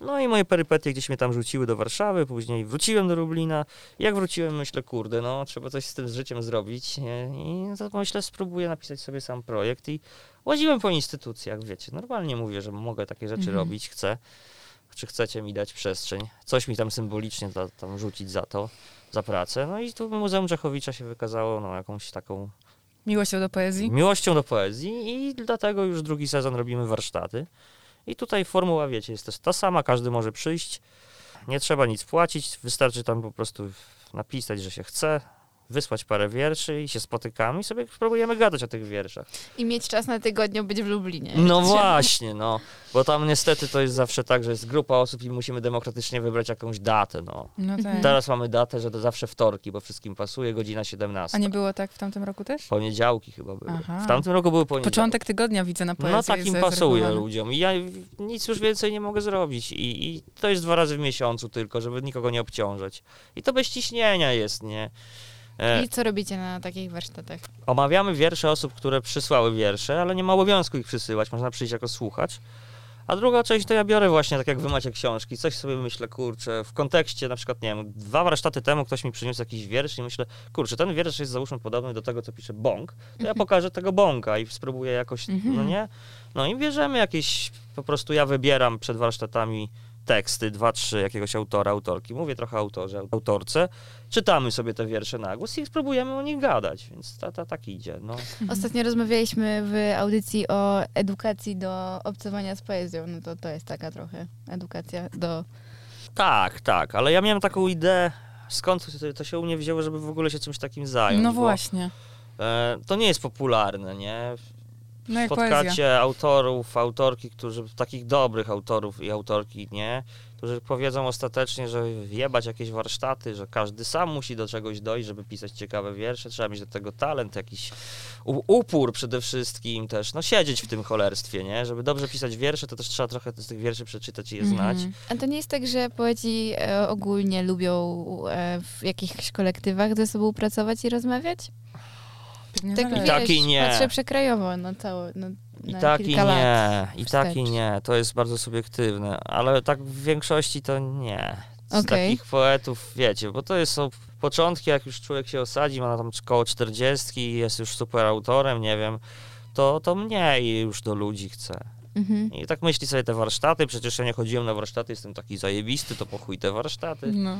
No i moje perypetie gdzieś mnie tam rzuciły do Warszawy, później wróciłem do Lublina. Jak wróciłem, myślę, kurde, no trzeba coś z tym z życiem zrobić. I myślę, spróbuję napisać sobie sam projekt i łaziłem po instytucjach, wiecie. Normalnie mówię, że mogę takie rzeczy Mhm. robić, chcę. Czy chcecie mi dać przestrzeń? Coś mi tam symbolicznie da, tam rzucić za to, za pracę. No i tu Muzeum Czechowicza się wykazało no, jakąś taką Miłością do poezji. miłością do poezji i dlatego już drugi sezon robimy warsztaty. I tutaj formuła, wiecie, jest też ta sama, każdy może przyjść, nie trzeba nic płacić, wystarczy tam po prostu napisać, że się chce, wysłać parę wierszy i się spotykamy i sobie próbujemy gadać o tych wierszach. I mieć czas na tygodniu być w Lublinie. No właśnie, no, bo tam niestety to jest zawsze tak, że jest grupa osób i musimy demokratycznie wybrać jakąś datę, no. No tak. Teraz mamy datę, że to zawsze wtorki, bo wszystkim pasuje, godzina 17. A nie było tak w tamtym roku też? Poniedziałki chyba były. Aha. W tamtym roku były poniedziałki. Początek tygodnia widzę na poezję. No tak im pasuje ludziom. I ja nic już więcej nie mogę zrobić. I, I to jest dwa razy w miesiącu tylko, żeby nikogo nie obciążać. I to bez ciśnienia jest, nie? E, I co robicie na takich warsztatach? omawiamy wiersze osób, które przysłały wiersze, ale nie ma obowiązku ich przysyłać. Można przyjść jako słuchacz. A druga część to ja biorę właśnie, tak jak wy macie książki, coś sobie myślę, kurczę, w kontekście na przykład, nie wiem, dwa warsztaty temu ktoś mi przyniósł jakiś wiersz i myślę, kurczę, ten wiersz jest załóżmy podobny do tego, co pisze Bąk, to ja pokażę tego Bąka i spróbuję jakoś, Mhm. no nie? No i bierzemy jakieś, po prostu ja wybieram przed warsztatami teksty, dwa, trzy jakiegoś autora, autorki, mówię trochę autorze, autorce, czytamy sobie te wiersze na głos i spróbujemy o nich gadać, więc ta, ta, tak idzie, no. Ostatnio rozmawialiśmy w audycji o edukacji do obcowania z poezją. No to to jest taka trochę edukacja do... Tak, tak, ale ja miałem taką ideę, skąd to- się u mnie wzięło, żeby w ogóle się czymś takim zająć. No właśnie. E, to nie jest popularne, nie? No Spotkacie poezja. autorów, autorki, którzy, takich dobrych autorów i autorki, nie? Którzy powiedzą ostatecznie, że jebać jakieś warsztaty, że każdy sam musi do czegoś dojść, żeby pisać ciekawe wiersze, trzeba mieć do tego talent, jakiś upór przede wszystkim też, no siedzieć w tym cholerstwie, nie? Żeby dobrze pisać wiersze, to też trzeba trochę z tych wierszy przeczytać i je znać. Mhm. A to nie jest tak, że poeci e, ogólnie lubią e, w jakichś kolektywach ze sobą pracować i rozmawiać? Pewnie Tak, zależy. I tak, i nie. Patrzę przekrajowo na całe, na, I na tak i nie, i tak i nie. To jest bardzo subiektywne, ale tak w większości to nie. Z Okej. takich poetów, wiecie, bo to jest, są początki, jak już człowiek się osadzi, ma tam koło 40 i jest już super autorem, nie wiem, to, to mniej już do ludzi chce. Mhm. I tak myśli sobie te warsztaty, przecież ja nie chodziłem na warsztaty, jestem taki zajebisty, to po te warsztaty. No.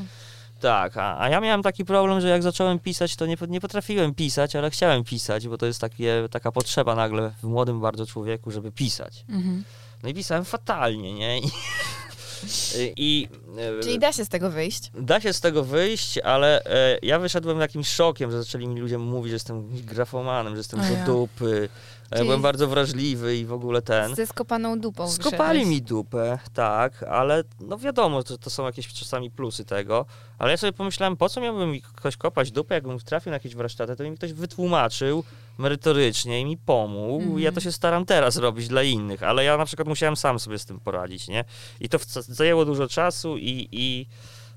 Tak, a, a ja miałem taki problem, że jak zacząłem pisać, to nie, nie potrafiłem pisać, ale chciałem pisać, bo to jest takie, taka potrzeba nagle w młodym bardzo człowieku, żeby pisać. Mhm. No i pisałem fatalnie, nie? I, i e, Czyli da się z tego wyjść? da się z tego wyjść, ale e, ja wyszedłem jakimś szokiem, że zaczęli mi ludzie mówić, że jestem grafomanem, że jestem do dupy. E, Czyli- Byłem bardzo wrażliwy i w ogóle ten. Ze skopaną dupą Skopali mi dupę, tak, ale no wiadomo, to, to są jakieś czasami plusy tego, ale ja sobie pomyślałem, po co miałbym mi ktoś kopać dupę, jakbym trafił na jakieś warsztaty, to mi ktoś wytłumaczył merytorycznie i mi pomógł. Mhm. Ja to się staram teraz robić dla innych, ale ja na przykład musiałem sam sobie z tym poradzić, nie? I to zajęło dużo czasu i, i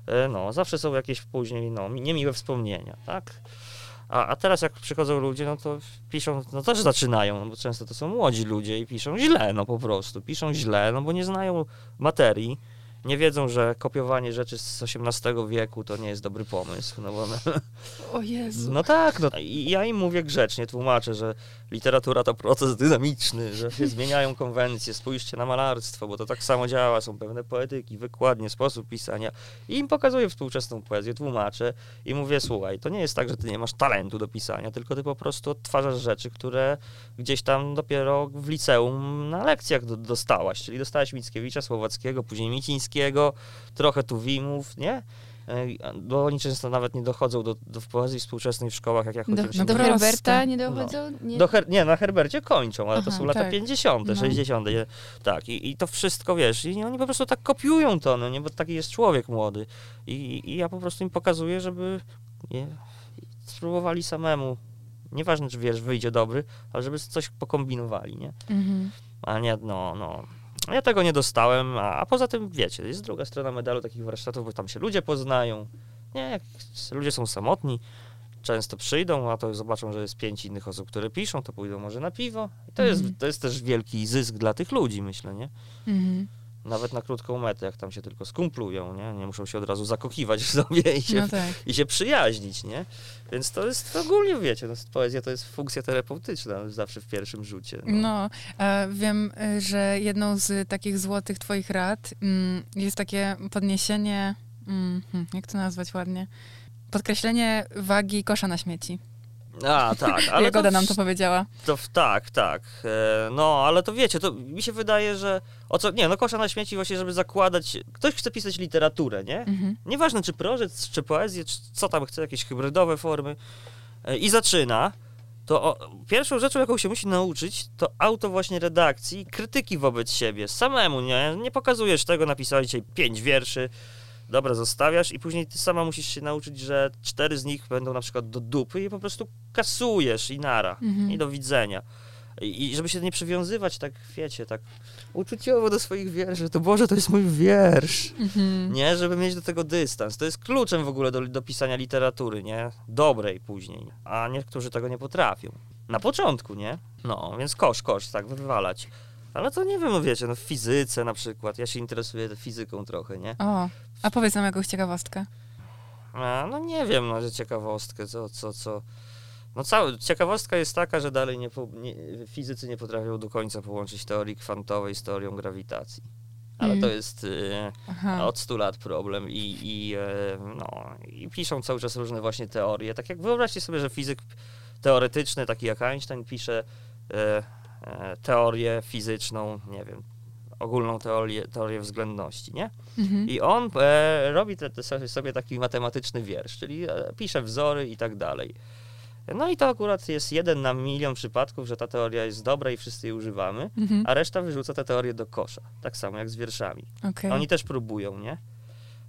e, no, zawsze są jakieś później, no, mi- niemiłe wspomnienia, tak? A, a teraz jak przychodzą ludzie, no to piszą, no też zaczynają, no bo często to są młodzi ludzie i piszą źle, no po prostu. Piszą źle, no bo nie znają materii nie wiedzą, że kopiowanie rzeczy z XVIII wieku to nie jest dobry pomysł. No, bo, O Jezu. no tak, no. I ja im mówię grzecznie, tłumaczę, że literatura to proces dynamiczny, że się zmieniają konwencje, spójrzcie na malarstwo, bo to tak samo działa, są pewne poetyki, wykładnie, sposób pisania. I im pokazuję współczesną poezję, tłumaczę i mówię, słuchaj, to nie jest tak, że ty nie masz talentu do pisania, tylko ty po prostu odtwarzasz rzeczy, które gdzieś tam dopiero w liceum na lekcjach do, dostałaś, czyli dostałaś Mickiewicza, Słowackiego, później Micińskiego, trochę Tuwimów, nie? E, Bo oni często nawet nie dochodzą do, do poezji współczesnej w szkołach, jak ja Do, chodziłem. no do Proste. Herberta nie dochodzą? Nie. Do Her- nie, na Herbercie kończą, ale to Aha, są lata tak. 50., No. 60. nie? Tak, i, i to wszystko wiesz, i oni po prostu tak kopiują to, no nie, bo taki jest człowiek młody. I, i ja po prostu im pokazuję, żeby nie, spróbowali samemu. Nieważne, czy wiesz, wyjdzie dobry, ale żeby coś pokombinowali, nie? Mhm. A nie, no, no. Ja tego nie dostałem, a, a poza tym, wiecie, jest druga strona medalu takich warsztatów, bo tam się ludzie poznają. Nie, jak ludzie są samotni, często przyjdą, a to zobaczą, że jest pięć innych osób, które piszą, to pójdą może na piwo. I to, Mhm. jest, to jest też wielki zysk dla tych ludzi, myślę, nie? Mhm. Nawet na krótką metę, jak tam się tylko skumplują, nie? Nie muszą się od razu zakochiwać w sobie i się, No tak. i się przyjaźnić, nie? Więc to jest ogólnie, wiecie, no, poezja to jest funkcja terapeutyczna zawsze w pierwszym rzucie. No, e, wiem, że jedną z takich złotych twoich rad mm, jest takie podniesienie, mm, hmm, jak to nazwać ładnie? Podkreślenie wagi kosza na śmieci. A, tak, ale Jagoda to, nam to powiedziała. To tak, tak. E, no, ale to wiecie, to mi się wydaje, że o co, nie, no kosza na śmieci właśnie, żeby zakładać, ktoś chce pisać literaturę, nie? Mhm. Nieważne czy prożec, czy poezję, czy co tam chce, jakieś hybrydowe formy e, i zaczyna, to o, pierwszą rzeczą, jaką się musi nauczyć, to auto właśnie redakcji, krytyki wobec siebie, samemu, nie? Nie pokazujesz tego, napisałeś dzisiaj pięć wierszy, dobra, zostawiasz i później ty sama musisz się nauczyć, że cztery z nich będą na przykład do dupy i po prostu kasujesz i nara, Mhm. i do widzenia. I, żeby się nie przywiązywać tak, wiecie, tak uczuciowo do swoich wierszy, to Boże, to jest mój wiersz. Mhm. Nie, żeby mieć do tego dystans. To jest kluczem w ogóle do, do pisania literatury, nie? Dobrej później. A niektórzy tego nie potrafią. Na początku, nie? No, więc kosz, kosz, tak, wywalać. Ale to nie wiem, no wiecie, no w fizyce na przykład. Ja się interesuję fizyką trochę, nie? O, a powiedz nam jakąś ciekawostkę. A, no nie wiem, no, że ciekawostkę, co, co, co. No cała ciekawostka jest taka, że dalej nie, nie, fizycy nie potrafią do końca połączyć teorii kwantowej z teorią grawitacji. Ale Mm. to jest Aha. od 100 lat problem i, i, e, no, i piszą cały czas różne właśnie teorie. Tak jak wyobraźcie sobie, że fizyk teoretyczny, taki jak Einstein, pisze e, e, teorię fizyczną, nie wiem, ogólną teorię, teorię względności, nie? Mhm. I on e, robi te, te sobie- taki matematyczny wiersz, czyli e, pisze wzory i tak dalej. No i to akurat jest jeden na milion przypadków, że ta teoria jest dobra i wszyscy jej używamy, Mhm. a reszta wyrzuca tę teorię do kosza. Tak samo jak z wierszami. Okej. Oni też próbują, nie?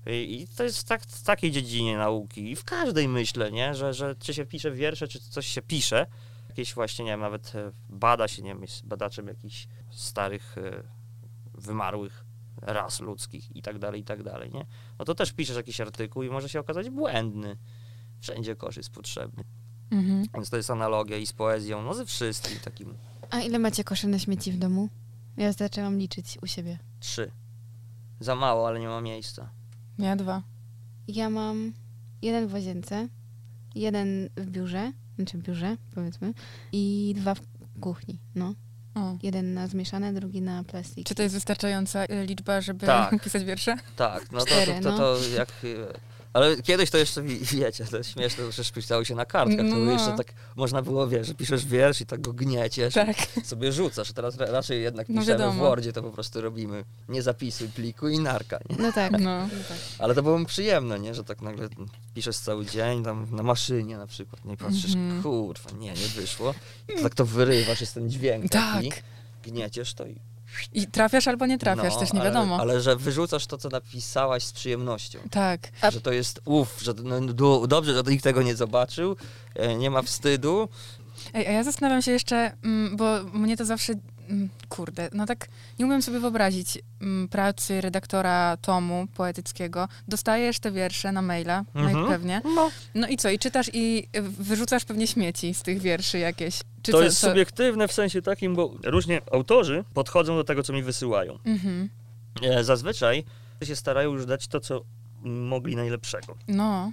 I, i to jest w, tak, w takiej dziedzinie nauki i w każdej myślę, nie? Że, że czy się pisze wiersze, czy coś się pisze. Jakieś właśnie, nie wiem, nawet e, bada się, nie wiem, jest badaczem jakichś starych, e, wymarłych ras ludzkich i tak dalej, i tak dalej, nie? No to też piszesz jakiś artykuł i może się okazać błędny. Wszędzie kosz jest potrzebny. Mhm. Więc to jest analogia i z poezją, no ze wszystkim takim. A ile macie koszy na śmieci w domu? Ja zaczęłam liczyć u siebie. Trzy. Za mało, ale nie ma miejsca. Ja dwa. Ja mam jeden w łazience, jeden w biurze, znaczy w biurze, powiedzmy, i dwa w kuchni, no. O. Jeden na zmieszane, drugi na plastik. Czy to jest wystarczająca y, liczba, żeby Tak. pisać wiersze? Tak, no to, Cztery, to, to, no. to jak... Ale kiedyś to jeszcze, wi- wiecie, to jest śmieszne, że pisało się na kartkach, to No. jeszcze tak można było, wiesz, że piszesz wiersz i tak go gnieciesz, Tak. sobie rzucasz, teraz ra- raczej jednak No piszemy w. Wordzie, to po prostu robimy nie zapisuj pliku i narka, nie? No tak. No. Ale to było przyjemne, nie, że tak nagle piszesz cały dzień tam na maszynie na przykład, nie patrzysz, Mhm. kurwa, nie, nie wyszło, I tak to wyrywasz, jest ten dźwięk taki, Tak. gnieciesz to i I trafiasz albo nie trafiasz, no, też nie ale- wiadomo. Ale, że wyrzucasz to, co napisałaś z przyjemnością. Tak. że to jest uff, że no, du- dobrze, że nikt tego nie zobaczył, e, nie ma wstydu. Ej, a ja zastanawiam się jeszcze, mm, bo mnie to zawsze, kurde, no tak nie umiem sobie wyobrazić mm, pracy redaktora tomu poetyckiego. Dostajesz te wiersze na maila, Mhm. najpewnie. No, No i co? I czytasz i wyrzucasz pewnie śmieci z tych wierszy jakieś. Czy to co, jest co- subiektywne w sensie takim, bo różnie autorzy podchodzą do tego, co mi wysyłają. Mhm. E, zazwyczaj się starają już dać to, co mogli najlepszego. No.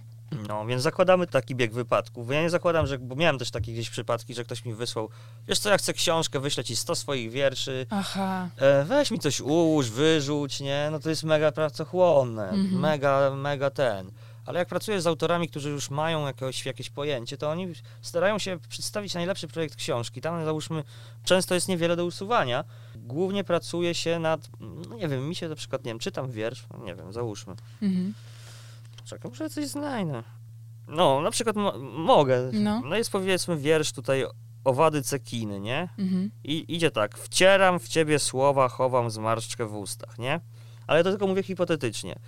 No, więc zakładamy taki bieg wypadków. Ja nie zakładam, że, bo miałem też takie gdzieś przypadki, że ktoś mi wysłał, wiesz co, ja chcę książkę, wyślę ci 100 swoich wierszy, Aha. e, weź mi coś ułóż, wyrzuć, nie? No to jest mega pracochłonne, Mhm. mega, mega ten. Ale jak pracujesz z autorami, którzy już mają jakieś, jakieś pojęcie, to oni starają się przedstawić najlepszy projekt książki. Tam załóżmy, często jest niewiele do usuwania. Głównie pracuje się nad, no nie wiem, mi się na przykład, nie wiem, czytam wiersz, no nie wiem, załóżmy. Mhm. Czekam, może coś znajdę. No, na przykład mo- mogę. No. No jest powiedzmy wiersz tutaj owady cekiny, nie? Mhm. I idzie tak, wcieram w ciebie słowa, chowam zmarszczkę w ustach, nie? Ale to tylko mówię hipotetycznie.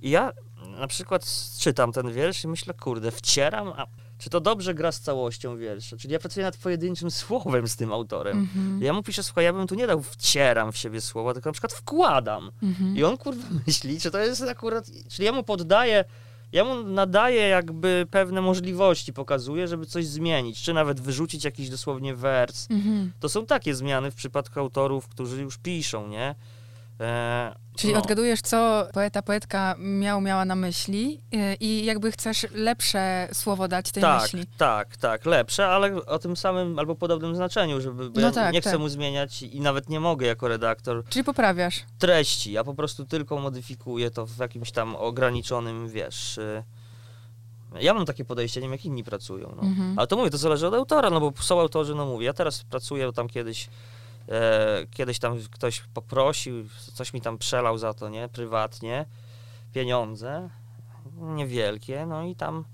I ja na przykład czytam ten wiersz i myślę, kurde, wcieram, a czy to dobrze gra z całością wiersza? Czyli ja pracuję nad pojedynczym słowem z tym autorem. Mhm. Ja mu piszę, słuchaj, ja bym tu nie dał wcieram w siebie słowa, tylko na przykład wkładam. Mhm. I on kurwa myśli, czy to jest akurat. Czyli ja mu poddaję, ja mu nadaję jakby pewne możliwości, pokazuję, żeby coś zmienić, czy nawet wyrzucić jakiś dosłownie wers. Mhm. To są takie zmiany w przypadku autorów, którzy już piszą, nie? E, Czyli no. odgadujesz, co poeta, poetka miał, miała na myśli yy, i jakby chcesz lepsze słowo dać tej tak, myśli. tak, tak, lepsze, ale o tym samym albo podobnym znaczeniu, żeby No ja tak, nie chcę tak. mu zmieniać i nawet nie mogę jako redaktor Czyli poprawiasz. treści. Ja po prostu tylko modyfikuję to w jakimś tam ograniczonym, wiesz. y, Ja mam takie podejście, nie wiem jak inni pracują. No. Mhm. Ale to mówię, to zależy od autora, no bo są autorzy, no mówię, ja teraz pracuję tam kiedyś, e, kiedyś tam ktoś poprosił, coś mi tam przelał za to, nie, prywatnie, pieniądze, niewielkie, no i tam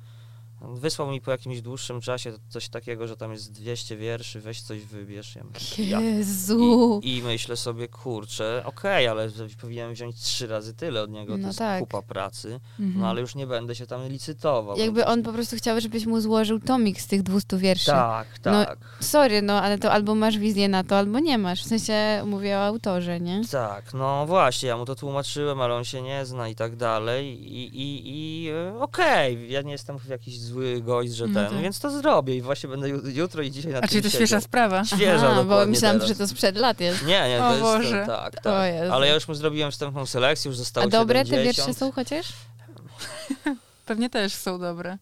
wysłał mi po jakimś dłuższym czasie coś takiego, że tam jest 200 wierszy, weź coś wybierz. Ja ja Jezu. i, I myślę sobie, kurczę, okej, ale powinienem wziąć trzy razy tyle od niego, to No jest tak. kupa pracy, Mhm. no ale już nie będę się tam licytował. Jakby no, on po prostu chciał, żebyś mu złożył tomik z tych 200 wierszy. Tak, No, tak, Sorry, no ale to albo masz wizję na to, albo nie masz. W sensie mówię o autorze, nie? tak, no właśnie, ja mu to tłumaczyłem, ale on się nie zna i tak dalej i, i, i e, okej, ja nie jestem jakiś zły gość, że No ten, tak. więc to zrobię i właśnie będę ju- jutro i dzisiaj na A tym czyli to siedział. świeża sprawa. Świeża, Aha, bo myślałam, teraz. że to sprzed lat jest. Nie, nie, to O jest, Boże. tak, O tak, Jezu. ale ja już mu zrobiłem wstępną selekcję, już zostało A dobre te 70. wiersze są chociaż? Pewnie też są dobre.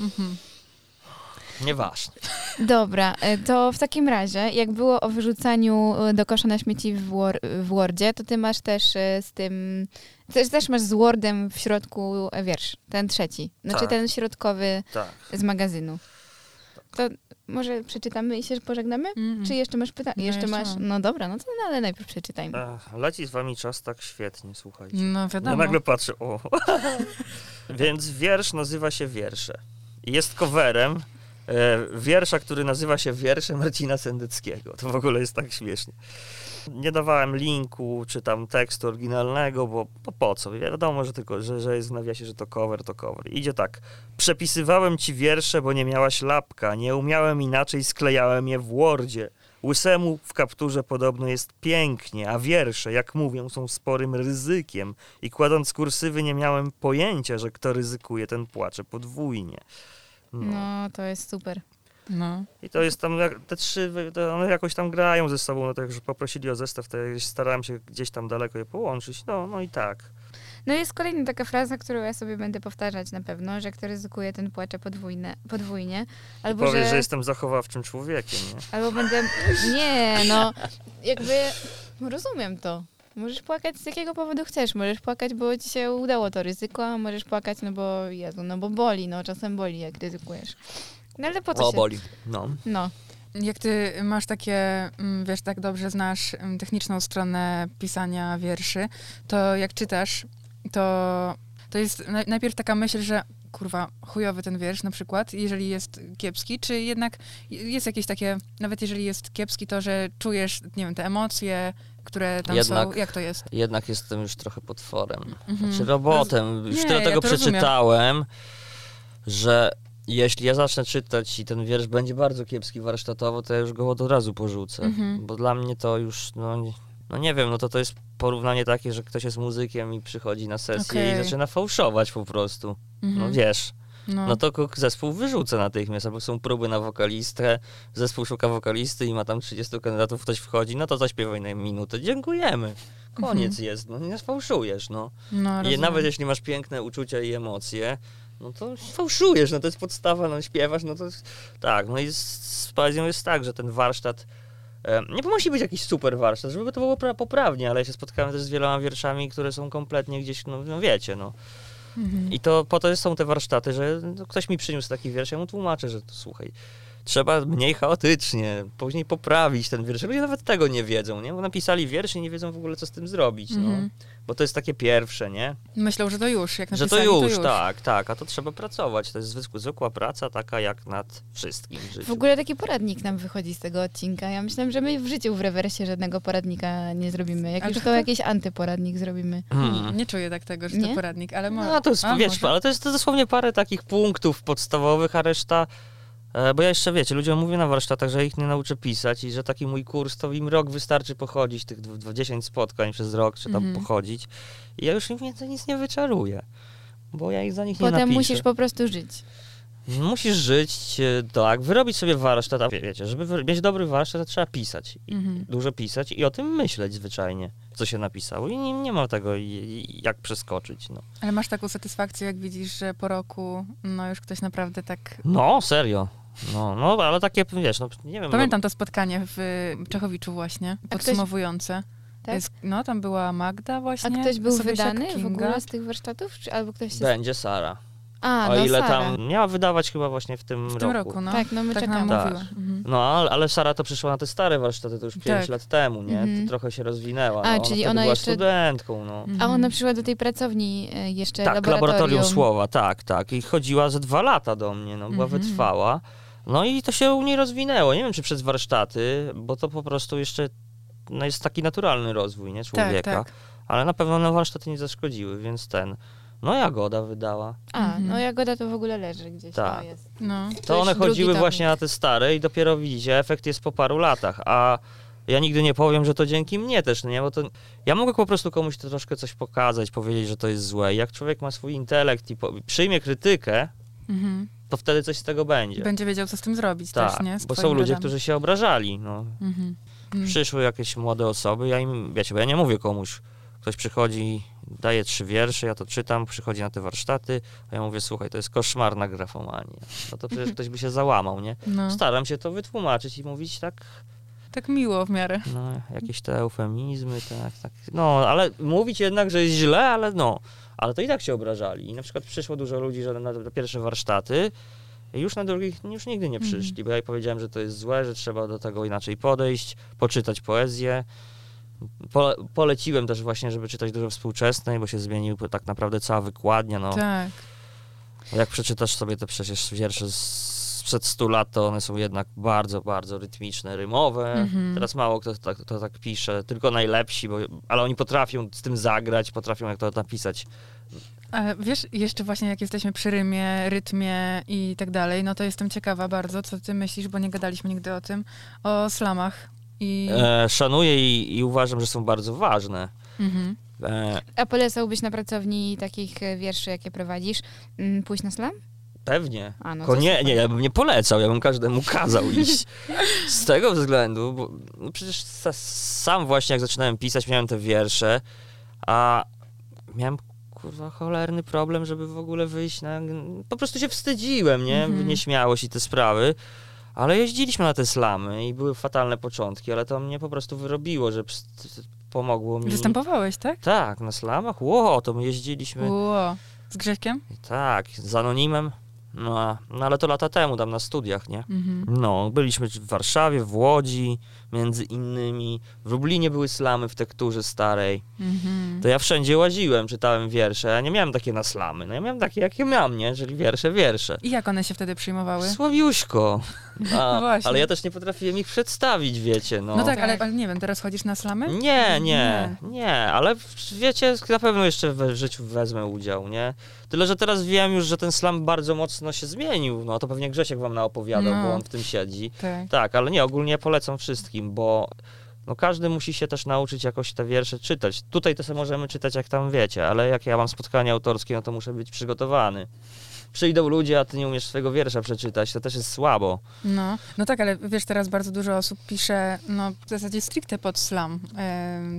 Mhm. Nieważne. Dobra, e, to w takim razie, jak było o wyrzucaniu e, do kosza na śmieci w, Wor- w Wordzie, to ty masz też e, z tym, też, też masz z Wordem w środku e, wiersz, ten trzeci, znaczy Tak. ten środkowy Tak. z magazynu. To może przeczytamy i się pożegnamy? Mhm. Czy jeszcze masz pytanie? No, jeszcze jeszcze masz? No dobra, no to no, ale najpierw przeczytajmy. Ech, leci z wami czas tak świetnie, słuchajcie. No Ja wiadomo. nagle patrzę, o. Więc wiersz nazywa się Wiersze. Jest coverem wiersza, który nazywa się Wiersze Marcina Sendeckiego. To w ogóle jest tak śmiesznie. Nie dawałem linku, czy tam tekstu oryginalnego, bo, bo po co? Wiadomo, że tylko, że, że jest w nawiasie, że to cover, to cover. Idzie tak. Przepisywałem ci wiersze, bo nie miałaś lapka. Nie umiałem inaczej, sklejałem je w Wordzie. Łysemu w kapturze podobno jest pięknie, a wiersze, jak mówią, są sporym ryzykiem. I kładąc kursywy nie miałem pojęcia, że kto ryzykuje, ten płacze podwójnie. No. No, to jest super. No. I to jest tam, te trzy, one jakoś tam grają ze sobą, no to jak że poprosili o zestaw, to ja starałem się gdzieś tam daleko je połączyć, no, no i tak. No jest kolejna taka fraza, którą ja sobie będę powtarzać na pewno, że kto ryzykuje, ten płacze podwójne, podwójnie. Albo, Powiesz, że, że jestem zachowawczym człowiekiem, nie? albo będę... Nie, no, jakby rozumiem to. Możesz płakać z jakiego powodu chcesz. Możesz płakać, bo ci się udało to ryzyko, a możesz płakać, no bo Jezu, no bo boli, no czasem boli, jak ryzykujesz. No ale po co O, się... boli. No. No, Jak ty masz takie, mm, wiesz, tak dobrze znasz mm, techniczną stronę pisania wierszy, to jak czytasz, to, to jest na- najpierw taka myśl, że kurwa, chujowy ten wiersz na przykład, jeżeli jest kiepski, czy jednak jest jakieś takie, nawet jeżeli jest kiepski, to że czujesz, nie wiem, te emocje, które tam Jednak- są, jak to jest? Jednak jestem już trochę potworem. Mhm. Znaczy robotem. Już tyle ja tego to rozumiem. przeczytałem, że jeśli ja zacznę czytać i ten wiersz będzie bardzo kiepski warsztatowo, to ja już go od razu porzucę. Mhm. Bo dla mnie to już, no nie, no nie wiem, no to to jest porównanie takie, że ktoś jest muzykiem i przychodzi na sesję Okej. i zaczyna fałszować po prostu. Mhm. No wiesz. No. no to zespół wyrzuca natychmiast, albo są próby na wokalistę, zespół szuka wokalisty i ma tam 30 kandydatów, ktoś wchodzi, no to zaśpiewaj na minutę, dziękujemy. Koniec Mhm. jest, no nie sfałszujesz, no. no, I nawet jeśli masz piękne uczucia i emocje, no to fałszujesz, no to jest podstawa, no śpiewasz, no to jest, tak, no i z, z poezją jest tak, że ten warsztat, e, nie musi być jakiś super warsztat, żeby to było pra- poprawnie, ale ja się spotkałem też z wieloma wierszami, które są kompletnie gdzieś, no, no wiecie, no. Mhm. I to po to są te warsztaty, że no, ktoś mi przyniósł taki wiersz, ja mu tłumaczę, że to słuchaj, trzeba mniej chaotycznie, później poprawić ten wiersz. Ludzie nawet tego nie wiedzą, nie? Bo napisali wiersz i nie wiedzą w ogóle, co z tym zrobić, no. Bo to jest takie pierwsze, nie? Myślą, że to już, jak Że to napisali, już, tak, tak, a to trzeba pracować. To jest zwykła, zwykła praca, taka jak nad wszystkim w życiu. W ogóle taki poradnik nam wychodzi z tego odcinka. Ja myślałam, że my w życiu w rewersie żadnego poradnika nie zrobimy. Jak Ale już to- to jakiś antyporadnik zrobimy. Hmm. Nie czuję tak tego, że Nie? to poradnik, ale może. No to jest, A, wiesz, może? ale to jest dosłownie parę takich punktów podstawowych, a reszta... e, Bo ja jeszcze, wiecie, ludziom mówię na warsztatach, że ich nie nauczę pisać i że taki mój kurs, to im rok wystarczy pochodzić, tych dw- dwa- 10 spotkań przez rok, czy tam Mhm. pochodzić. I ja już im więcej nic nie wyczaruję, bo ja ich za nich nie Potem napiszę. musisz po prostu żyć. Musisz żyć, e, tak, wyrobić sobie warsztat, a wie- wiecie, żeby mieć dobry warsztat, to trzeba pisać. I Mhm. Dużo pisać i o tym myśleć zwyczajnie, co się napisało. I nie, nie ma tego jak przeskoczyć. No. Ale masz taką satysfakcję, jak widzisz, że po roku no już ktoś naprawdę tak... no, serio. No, no, ale takie, wiesz, no nie wiem. Pamiętam to spotkanie w Czechowiczu właśnie, ktoś- podsumowujące. Tak? Jest, no, tam była Magda A właśnie. ktoś był wydany w ogóle z tych warsztatów? Czy, albo ktoś się... Będzie Sara. A, o no ile Sara. tam miała wydawać chyba właśnie w tym W roku. tym roku, no. Tak, no my tak czekamy. Tak. mówiła. Mhm. No, ale, Sara to przyszła na te stare warsztaty, to już 5 Tak. lat temu, nie? Mhm. To trochę się rozwinęła. A, no. czyli wtedy ona była jeszcze- studentką, no. Mhm. A ona przyszła do tej pracowni e, jeszcze Tak, laboratorium. laboratorium słowa, tak, tak. I chodziła ze dwa lata do mnie, no, była Mhm. wytrwała. No i to się u niej rozwinęło. Nie wiem, czy przez warsztaty, bo to po prostu jeszcze no, jest taki naturalny rozwój, nie, człowieka. Tak, tak. Ale na pewno na warsztaty nie zaszkodziły, więc ten. No Jagoda wydała. A, Mhm. no Jagoda to w ogóle leży gdzieś. Tak. To jest. No. To już one chodziły właśnie na te stare i dopiero widzicie, efekt jest po paru latach, a ja nigdy nie powiem, że to dzięki mnie też, nie, bo to ja mogę po prostu komuś to troszkę coś pokazać, powiedzieć, że to jest złe. I Jak człowiek ma swój intelekt i po, przyjmie krytykę, Mhm. to wtedy coś z tego będzie. Będzie wiedział, co z tym zrobić tak, też, nie? Z bo są ludzie, którzy się obrażali, no. Mhm. Mhm. Przyszły jakieś młode osoby, ja im, wiecie, bo ja nie mówię komuś, ktoś przychodzi, daje trzy wiersze, ja to czytam, przychodzi na te warsztaty, a ja mówię, słuchaj, to jest koszmarna grafomania. No to przecież ktoś by się załamał, nie? No. Staram się to wytłumaczyć i mówić tak, Tak miło w miarę. no, jakieś te eufemizmy, tak, tak. No, ale mówić jednak, że jest źle, ale no, ale to i tak się obrażali. I na przykład przyszło dużo ludzi, że na pierwsze warsztaty już na drugich już nigdy nie Mhm. przyszli, bo ja powiedziałem, że to jest złe, że trzeba do tego inaczej podejść, poczytać poezję. Po, poleciłem też właśnie, żeby czytać dużo współczesnej, bo się zmienił tak naprawdę cała wykładnia, no. Tak. Jak przeczytasz sobie te przecież wiersze z sprzed 100 lat, to one są jednak bardzo, bardzo rytmiczne, rymowe. Mhm. Teraz mało kto tak, to tak pisze, tylko najlepsi, bo, ale oni potrafią z tym zagrać, potrafią jak to napisać. A wiesz, jeszcze właśnie jak jesteśmy przy rymie, rytmie i tak dalej, no to jestem ciekawa bardzo, co ty myślisz, bo nie gadaliśmy nigdy o tym, o slamach. I... E, szanuję i, i uważam, że są bardzo ważne. Mhm. E, A polecałbyś na pracowni takich wierszy, jakie prowadzisz, mm, pójść na slam? Pewnie. A, no nie, nie, ja bym nie polecał, ja bym każdemu kazał iść. Z tego względu, bo no przecież sa, sam właśnie jak zaczynałem pisać, miałem te wiersze, a miałem kurwa cholerny problem, żeby w ogóle wyjść na... Po prostu się wstydziłem, nie? Mhm. Nieśmiałość i te sprawy. Ale jeździliśmy na te slamy i były fatalne początki, ale to mnie po prostu wyrobiło, że pomogło mi. Występowałeś, tak? Tak, na slamach. Ło, to my jeździliśmy. Ło. Z Grześkiem? Tak, z anonimem. No, no ale to lata temu, tam na studiach, nie? Mhm. No, byliśmy w Warszawie, w Łodzi, między innymi. W Lublinie były slamy w tekturze starej. Mhm. To ja wszędzie łaziłem, czytałem wiersze. Ja nie miałem takie na slamy. No ja miałem takie, jakie miałem, nie? Czyli wiersze, wiersze. I jak one się wtedy przyjmowały? Słabiuśko. A, No właśnie. ale ja też nie potrafiłem ich przedstawić, wiecie, no. No tak, ale, ale nie wiem, teraz chodzisz na slamy? Nie, nie, nie, ale w- wiecie, na pewno jeszcze w życiu wezmę udział, nie? Tyle, że teraz wiem już, że ten slam bardzo mocno się zmienił, no to pewnie Grzesiek wam naopowiadał, No. bo on w tym siedzi. Tak. Tak, ale nie, ogólnie polecam wszystkim, bo no każdy musi się też nauczyć jakoś te wiersze czytać. Tutaj to sobie możemy czytać jak tam wiecie, ale jak ja mam spotkanie autorskie, no to muszę być przygotowany. przyjdą ludzie, a ty nie umiesz swojego wiersza przeczytać, to też jest słabo. No, no tak, ale wiesz, teraz bardzo dużo osób pisze, no w zasadzie stricte pod slam.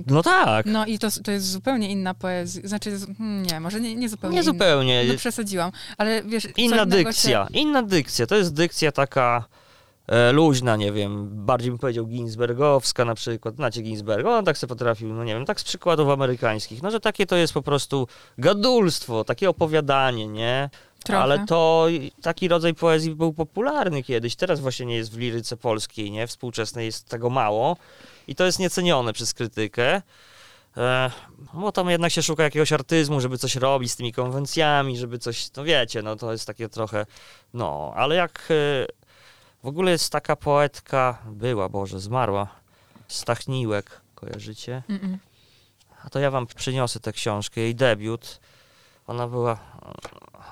No tak. no i to, to jest zupełnie inna poezja, znaczy, hmm, nie, może nie, nie zupełnie Nie inna. zupełnie. No przesadziłam, ale wiesz... Inna dykcja, inna dykcja. To jest dykcja taka luźna, nie wiem, bardziej bym powiedział Ginsbergowska na przykład. Znacie Ginsberg, on tak sobie potrafił, no nie wiem, tak z przykładów amerykańskich. No, że takie to jest po prostu gadulstwo, takie opowiadanie, nie? Trochę. Ale to taki rodzaj poezji był popularny kiedyś. Teraz właśnie nie jest w liryce polskiej, nie? Współczesnej jest tego mało i to jest niecenione przez krytykę. E, bo tam jednak się szuka jakiegoś artyzmu, żeby coś robić z tymi konwencjami, żeby coś, no wiecie, no to jest takie trochę, no, ale jak e, w ogóle jest taka poetka, była, Boże, zmarła, Stachniłek, kojarzycie? Mm-mm. A to ja wam przyniosę tę książkę, jej debiut. Ona była,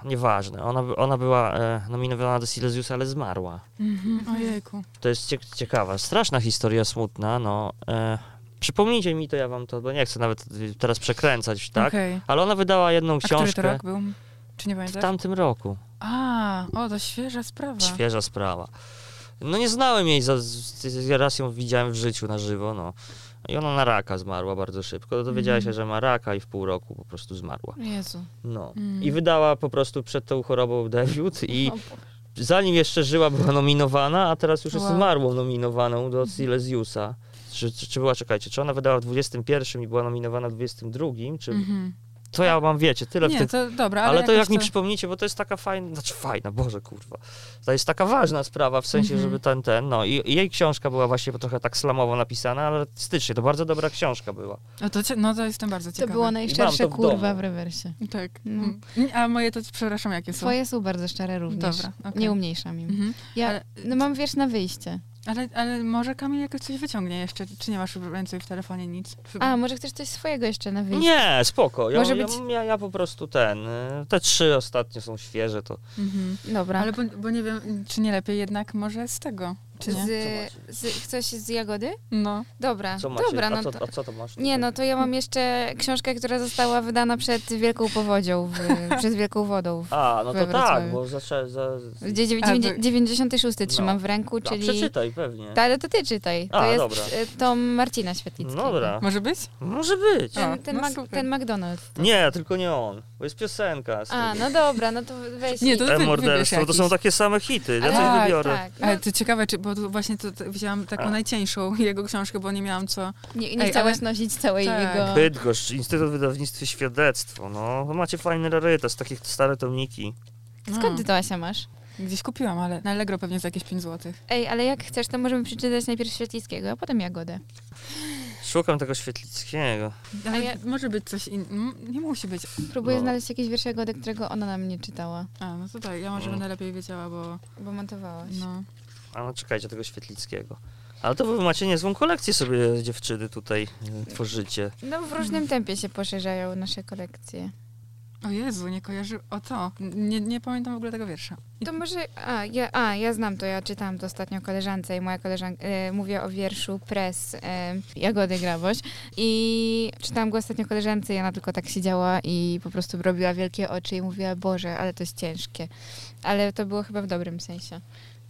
nieważne, ona, ona była e, nominowana do Silesiusa, ale zmarła. Mhm, Ojejku. To jest cie- ciekawa, straszna historia, smutna, no. E, przypomnijcie mi to, ja wam to, bo nie chcę nawet teraz przekręcać, tak? Okej. Ale ona wydała jedną A który to książkę rok był? Czy nie w pamiętasz? tamtym roku. A, o, to świeża sprawa. Świeża sprawa. No nie znałem jej, za, raz ją widziałem w życiu na żywo, no. I ona na raka zmarła bardzo szybko. Dowiedziała Mhm. się, że ma raka i w pół roku po prostu zmarła. Jezu. No. Mm. I wydała po prostu przed tą chorobą debiut i zanim jeszcze żyła, była nominowana, a teraz już jest Wow. zmarłą nominowaną do Silesiusa. Czy, czy, czy była, czekajcie, czy ona wydała w 21 i była nominowana w 22, czy... Mhm. To ja mam, wiecie, tyle w Nie, tym... to dobra, ale, Ale to jak mi przypomnicie, bo to jest taka fajna, znaczy fajna, Boże kurwa. To jest taka ważna sprawa, w sensie, Mhm. żeby ten, ten, no i i jej książka była właśnie trochę tak slamowo napisana, ale artystycznie, to bardzo dobra książka była. No to, no to jestem bardzo To ciekawa. było mam najszczersze to w kurwa w rewersie. Tak. No. Mm. A moje to, przepraszam, jakie są? Twoje są bardzo szczere również. Dobra, okej. Nie umniejszam im. Mhm. Ja Ale- no mam wiersz na wyjście. Ale, ale może Kamil jakoś coś wyciągnie jeszcze, czy nie masz więcej w telefonie nic? A, może chcesz coś swojego jeszcze na wyjście? Nie, spoko, ja, Może ja, być- ja, ja po prostu ten, y, te trzy ostatnie są świeże, to... Mhm. Dobra. Ale bo, bo nie wiem, czy nie lepiej jednak może z tego, czy nie? z, z, coś z jagody? No. Dobra, Co macie? dobra, a, no co, to... a co to masz? Nie, no to ja mam jeszcze książkę, która została wydana przed Wielką Powodzią, w, przed Wielką Wodą. W, A, no to tak, bo zaczę, za... gdzie dziewię- A, dziewięć- wy- 96 trzymam No. w ręku, A, czyli... przeczytaj pewnie. Ta, ale to ty czytaj. To A, jest dobra. e, tom Marcina Świetlickiego. Dobra, Może być? może być. A, Ten, ten, no Mac- ten McDonald's. Nie, tylko nie on, bo jest piosenka. Z A, no dobra, no to weź... Nie, to E, morderstwo, to są takie same hity, ja coś tak, wybiorę. Tak, no, Ale to ciekawe, czy, bo tu właśnie to, to wzięłam taką A. najcieńszą jego książkę, bo nie miałam co. nie, nie Ej, chciałaś ale- nosić całej Tak. jego... Bydgoszcz, Instytut Wydawnictwa Świadectwo, no, macie fajny rarytas, takie stare tomniki. Skąd ty to, Asia, masz? Gdzieś kupiłam, ale na Allegro pewnie za jakieś 5 zł. Ej, ale jak chcesz, to możemy przeczytać najpierw Świetlickiego, a potem Jagodę. Szukam tego Świetlickiego. Ale ja- może być coś innego. Nie musi być. Próbuję No. znaleźć jakieś wiersze Jagody, którego ona nam nie czytała, A, no to tak, ja może No. będę lepiej wiedziała, bo bo montowałaś. no. A no czekajcie, tego Świetlickiego. Ale to wy macie niezłą kolekcję sobie dziewczyny tutaj e, tworzycie. No w różnym tempie się poszerzają nasze kolekcje. O Jezu, nie kojarzy... O to. Nie, nie pamiętam w ogóle tego wiersza. To może, a ja, a, ja znam to, ja czytałam to ostatnio koleżance i moja koleżanka, e, mówię o wierszu Pres e, Jagody Graboś i czytałam go ostatnio koleżance i ona tylko tak siedziała i po prostu robiła wielkie oczy i mówiła, Boże, ale to jest ciężkie. Ale to było chyba w dobrym sensie.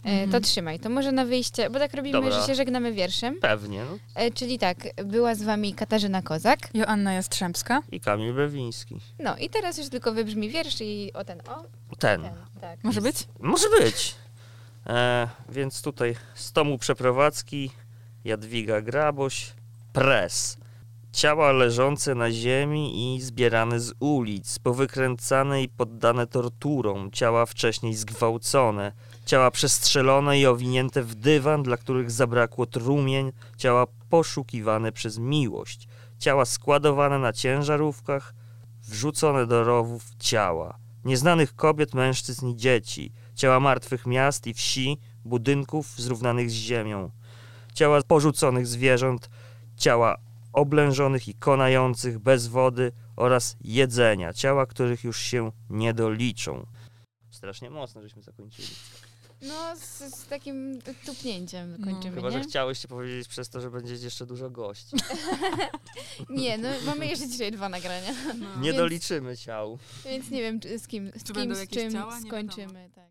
E, Mhm. To trzymaj, to może na wyjście, bo tak robimy, Dobra. że się żegnamy wierszem. Pewnie, no. E, czyli tak, była z wami Katarzyna Kozak. Joanna Jastrzębska. I Kamil Bewiński. No i teraz już tylko wybrzmi wiersz i o ten, o, Ten. ten, tak. Może być? Może być. E, więc tutaj z tomu przeprowadzki Jadwiga Graboś, pres. Ciała leżące na ziemi i zbierane z ulic, powykręcane i poddane torturom, ciała wcześniej zgwałcone, ciała przestrzelone i owinięte w dywan, dla których zabrakło trumień, ciała poszukiwane przez miłość, ciała składowane na ciężarówkach, wrzucone do rowów ciała, nieznanych kobiet, mężczyzn i dzieci, ciała martwych miast i wsi, budynków zrównanych z ziemią, ciała porzuconych zwierząt, ciała oblężonych i konających bez wody oraz jedzenia, ciała, których już się nie doliczą. Strasznie mocno, żeśmy zakończyli. No, z, z takim tupnięciem No. kończymy, Chyba, że nie? chciałeś powiedzieć przez to, że będzie jeszcze dużo gości. Nie, no mamy jeszcze dzisiaj dwa nagrania, No. Nie Więc- doliczymy ciał. więc nie wiem czy, z kim, z kim, z czym ciała? Skończymy. Tak.